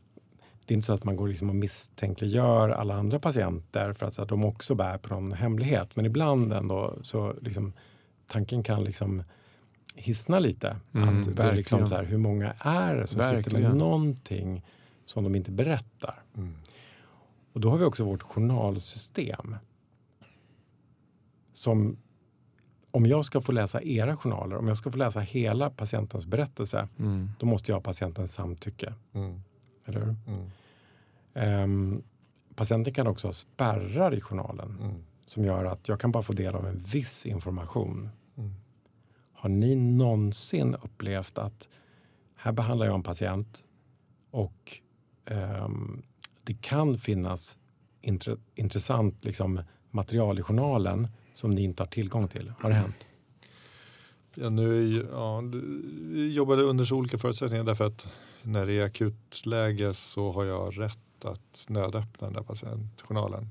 det är inte så att man går liksom och misstänkliggör alla andra patienter för att, så att de också bär på någon hemlighet. Men ibland ändå så liksom tanken kan liksom hisna lite. Mm, att det är liksom verkligen. så här, hur många är det som sitter med Verkligen. någonting som de inte berättar? Mm. Och då har vi också vårt journalsystem. Som om jag ska få läsa era journaler, om jag ska få läsa hela patientens berättelse, Mm. då måste jag ha patientens samtycke. Mm. Eller hur? Ehm, patienten kan också ha spärrar i journalen Mm. Som gör att jag kan bara få del av en viss information. Mm. Har ni någonsin upplevt att här behandlar jag en patient och ehm, det kan finnas intre, intressant liksom, material i journalen som ni inte har tillgång till? Har det hänt? Ja, nu ja, jobbade under så olika förutsättningar därför att när det är akutläge så har jag rätt att nödöppna den där patientjournalen.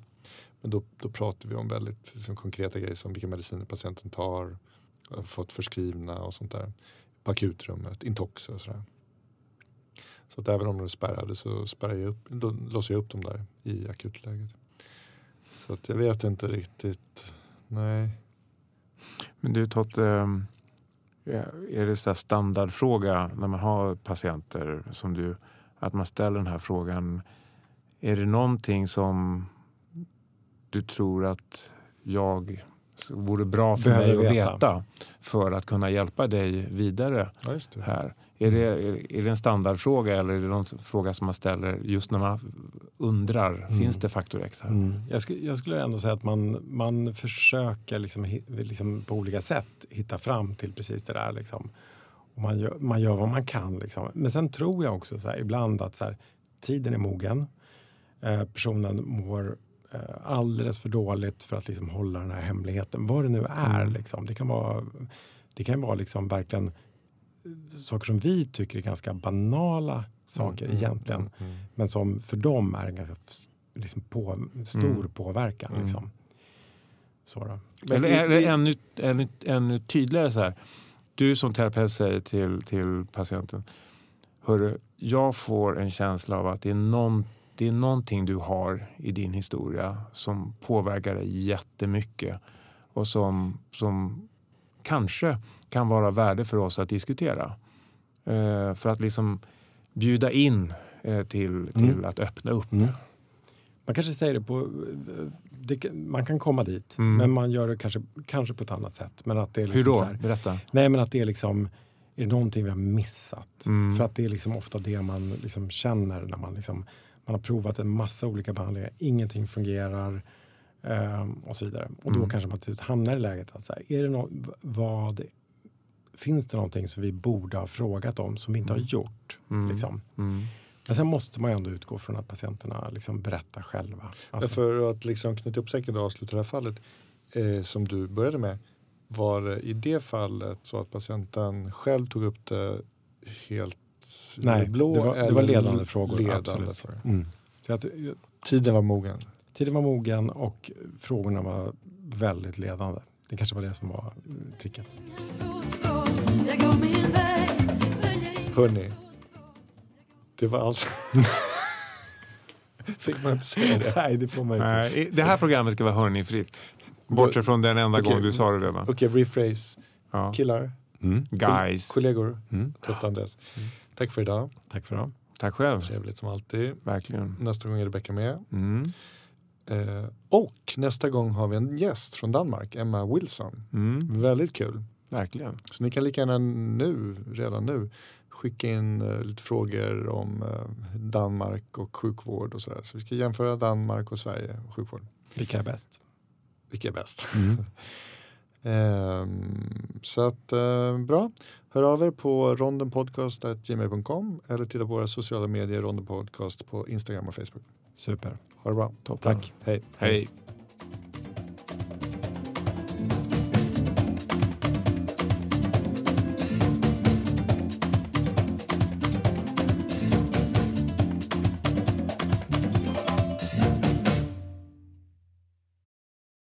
Men då, då pratar vi om väldigt liksom, konkreta grejer som vilka mediciner patienten tar, har fått förskrivna och sånt där. På akutrummet, intox och sådär. Så att även om de är spärrade så spärrar jag upp, då låser jag upp dem där i akutläget. Så att jag vet inte riktigt, nej. Men du Totte, ehm, är det så här standardfråga när man har patienter som du, att man ställer den här frågan. Är det någonting som du tror att jag vore bra för Behöver mig att veta. veta för att kunna hjälpa dig vidare Ja, här? Är det, är, det en standardfråga eller är det någon fråga som man ställer just när man undrar, Mm. finns det faktor X här? Mm. Jag, skulle, jag skulle ändå säga att man, man försöker liksom, liksom på olika sätt hitta fram till precis det där. Liksom. Och man, gör, man gör vad man kan. Liksom. Men sen tror jag också så här, ibland att så här, tiden är mogen. Eh, personen mår alldeles för dåligt för att liksom, hålla den här hemligheten. Vad det nu är. Mm. Liksom. Det kan vara, det kan vara liksom, verkligen saker som vi tycker är ganska banala saker Mm, mm, egentligen. mm, mm. Men som för dem är en ganska liksom på, stor Mm. påverkan. Mm. Liksom. Så Eller är det ännu, ännu, ännu tydligare så här. Du som terapeut säger till, till patienten. Hörru, jag får en känsla av att det är, någon, det är någonting du har i din historia som påverkar dig jättemycket och som, som kanske kan vara värde för oss att diskutera. Eh, för att liksom bjuda in eh, till, till Mm. att öppna upp. Mm. Man kanske säger det på... Det, kan- man kan komma dit, Mm. men man gör det kanske, kanske på ett annat sätt. Men att det är Hur liksom då? Så här, Berätta. nej, men att det är liksom... Är det någonting vi har missat? Mm. För att det är liksom ofta det man liksom känner när man, liksom, man har provat en massa olika behandlingar. Ingenting fungerar ehm, och så vidare. Och då Mm. kanske man till slut hamnar i läget att så här, är det nå- vad, finns det någonting som vi borde ha frågat om som vi inte har gjort? Mm. Liksom? Mm. Men sen måste man ju ändå utgå från att patienterna liksom berättar själva. Alltså, För att liksom knyta upp säcken och avsluta det här fallet eh, som du började med. Var det i det fallet så att patienten själv tog upp det helt Nej, blå? det var- det eller var ledande frågor, ledande absolut. För. mm. Så att, Tiden var mogen. tiden var mogen och frågorna var väldigt ledande. Det kanske var det som var mm, tricket. Hörni, det var allt. (laughs) Fick man inte säga det? Nej, det får man inte. Nej, det här programmet ska vara hörnifritt. Bortsett från den enda Okej. gång du sa det redan. Okej, rephrase. Ja. Killar, Mm. Guys. kollegor, Mm. Totte Andreas. Tack för idag. Tack för det. Tack själv. Trevligt som alltid. Verkligen. Nästa gång är Rebecka med. Mm. Eh, och nästa gång har vi en gäst från Danmark, Emma Wilson. Mm. Väldigt kul. Verkligen. Så ni kan lika gärna nu, redan nu, skicka in eh, lite frågor om eh, Danmark och sjukvård och sådär. Så vi ska jämföra Danmark och Sverige och sjukvård. Vilka är bäst? Vilka är bäst? Mm. (laughs) Ehm, så att eh, bra. Hör av er på rondenpodcast.gmail.com eller titta på våra sociala medier, Ronden Podcast på Instagram och Facebook. Super. Ha det bra. Toppen. Tack. Hej. Hej.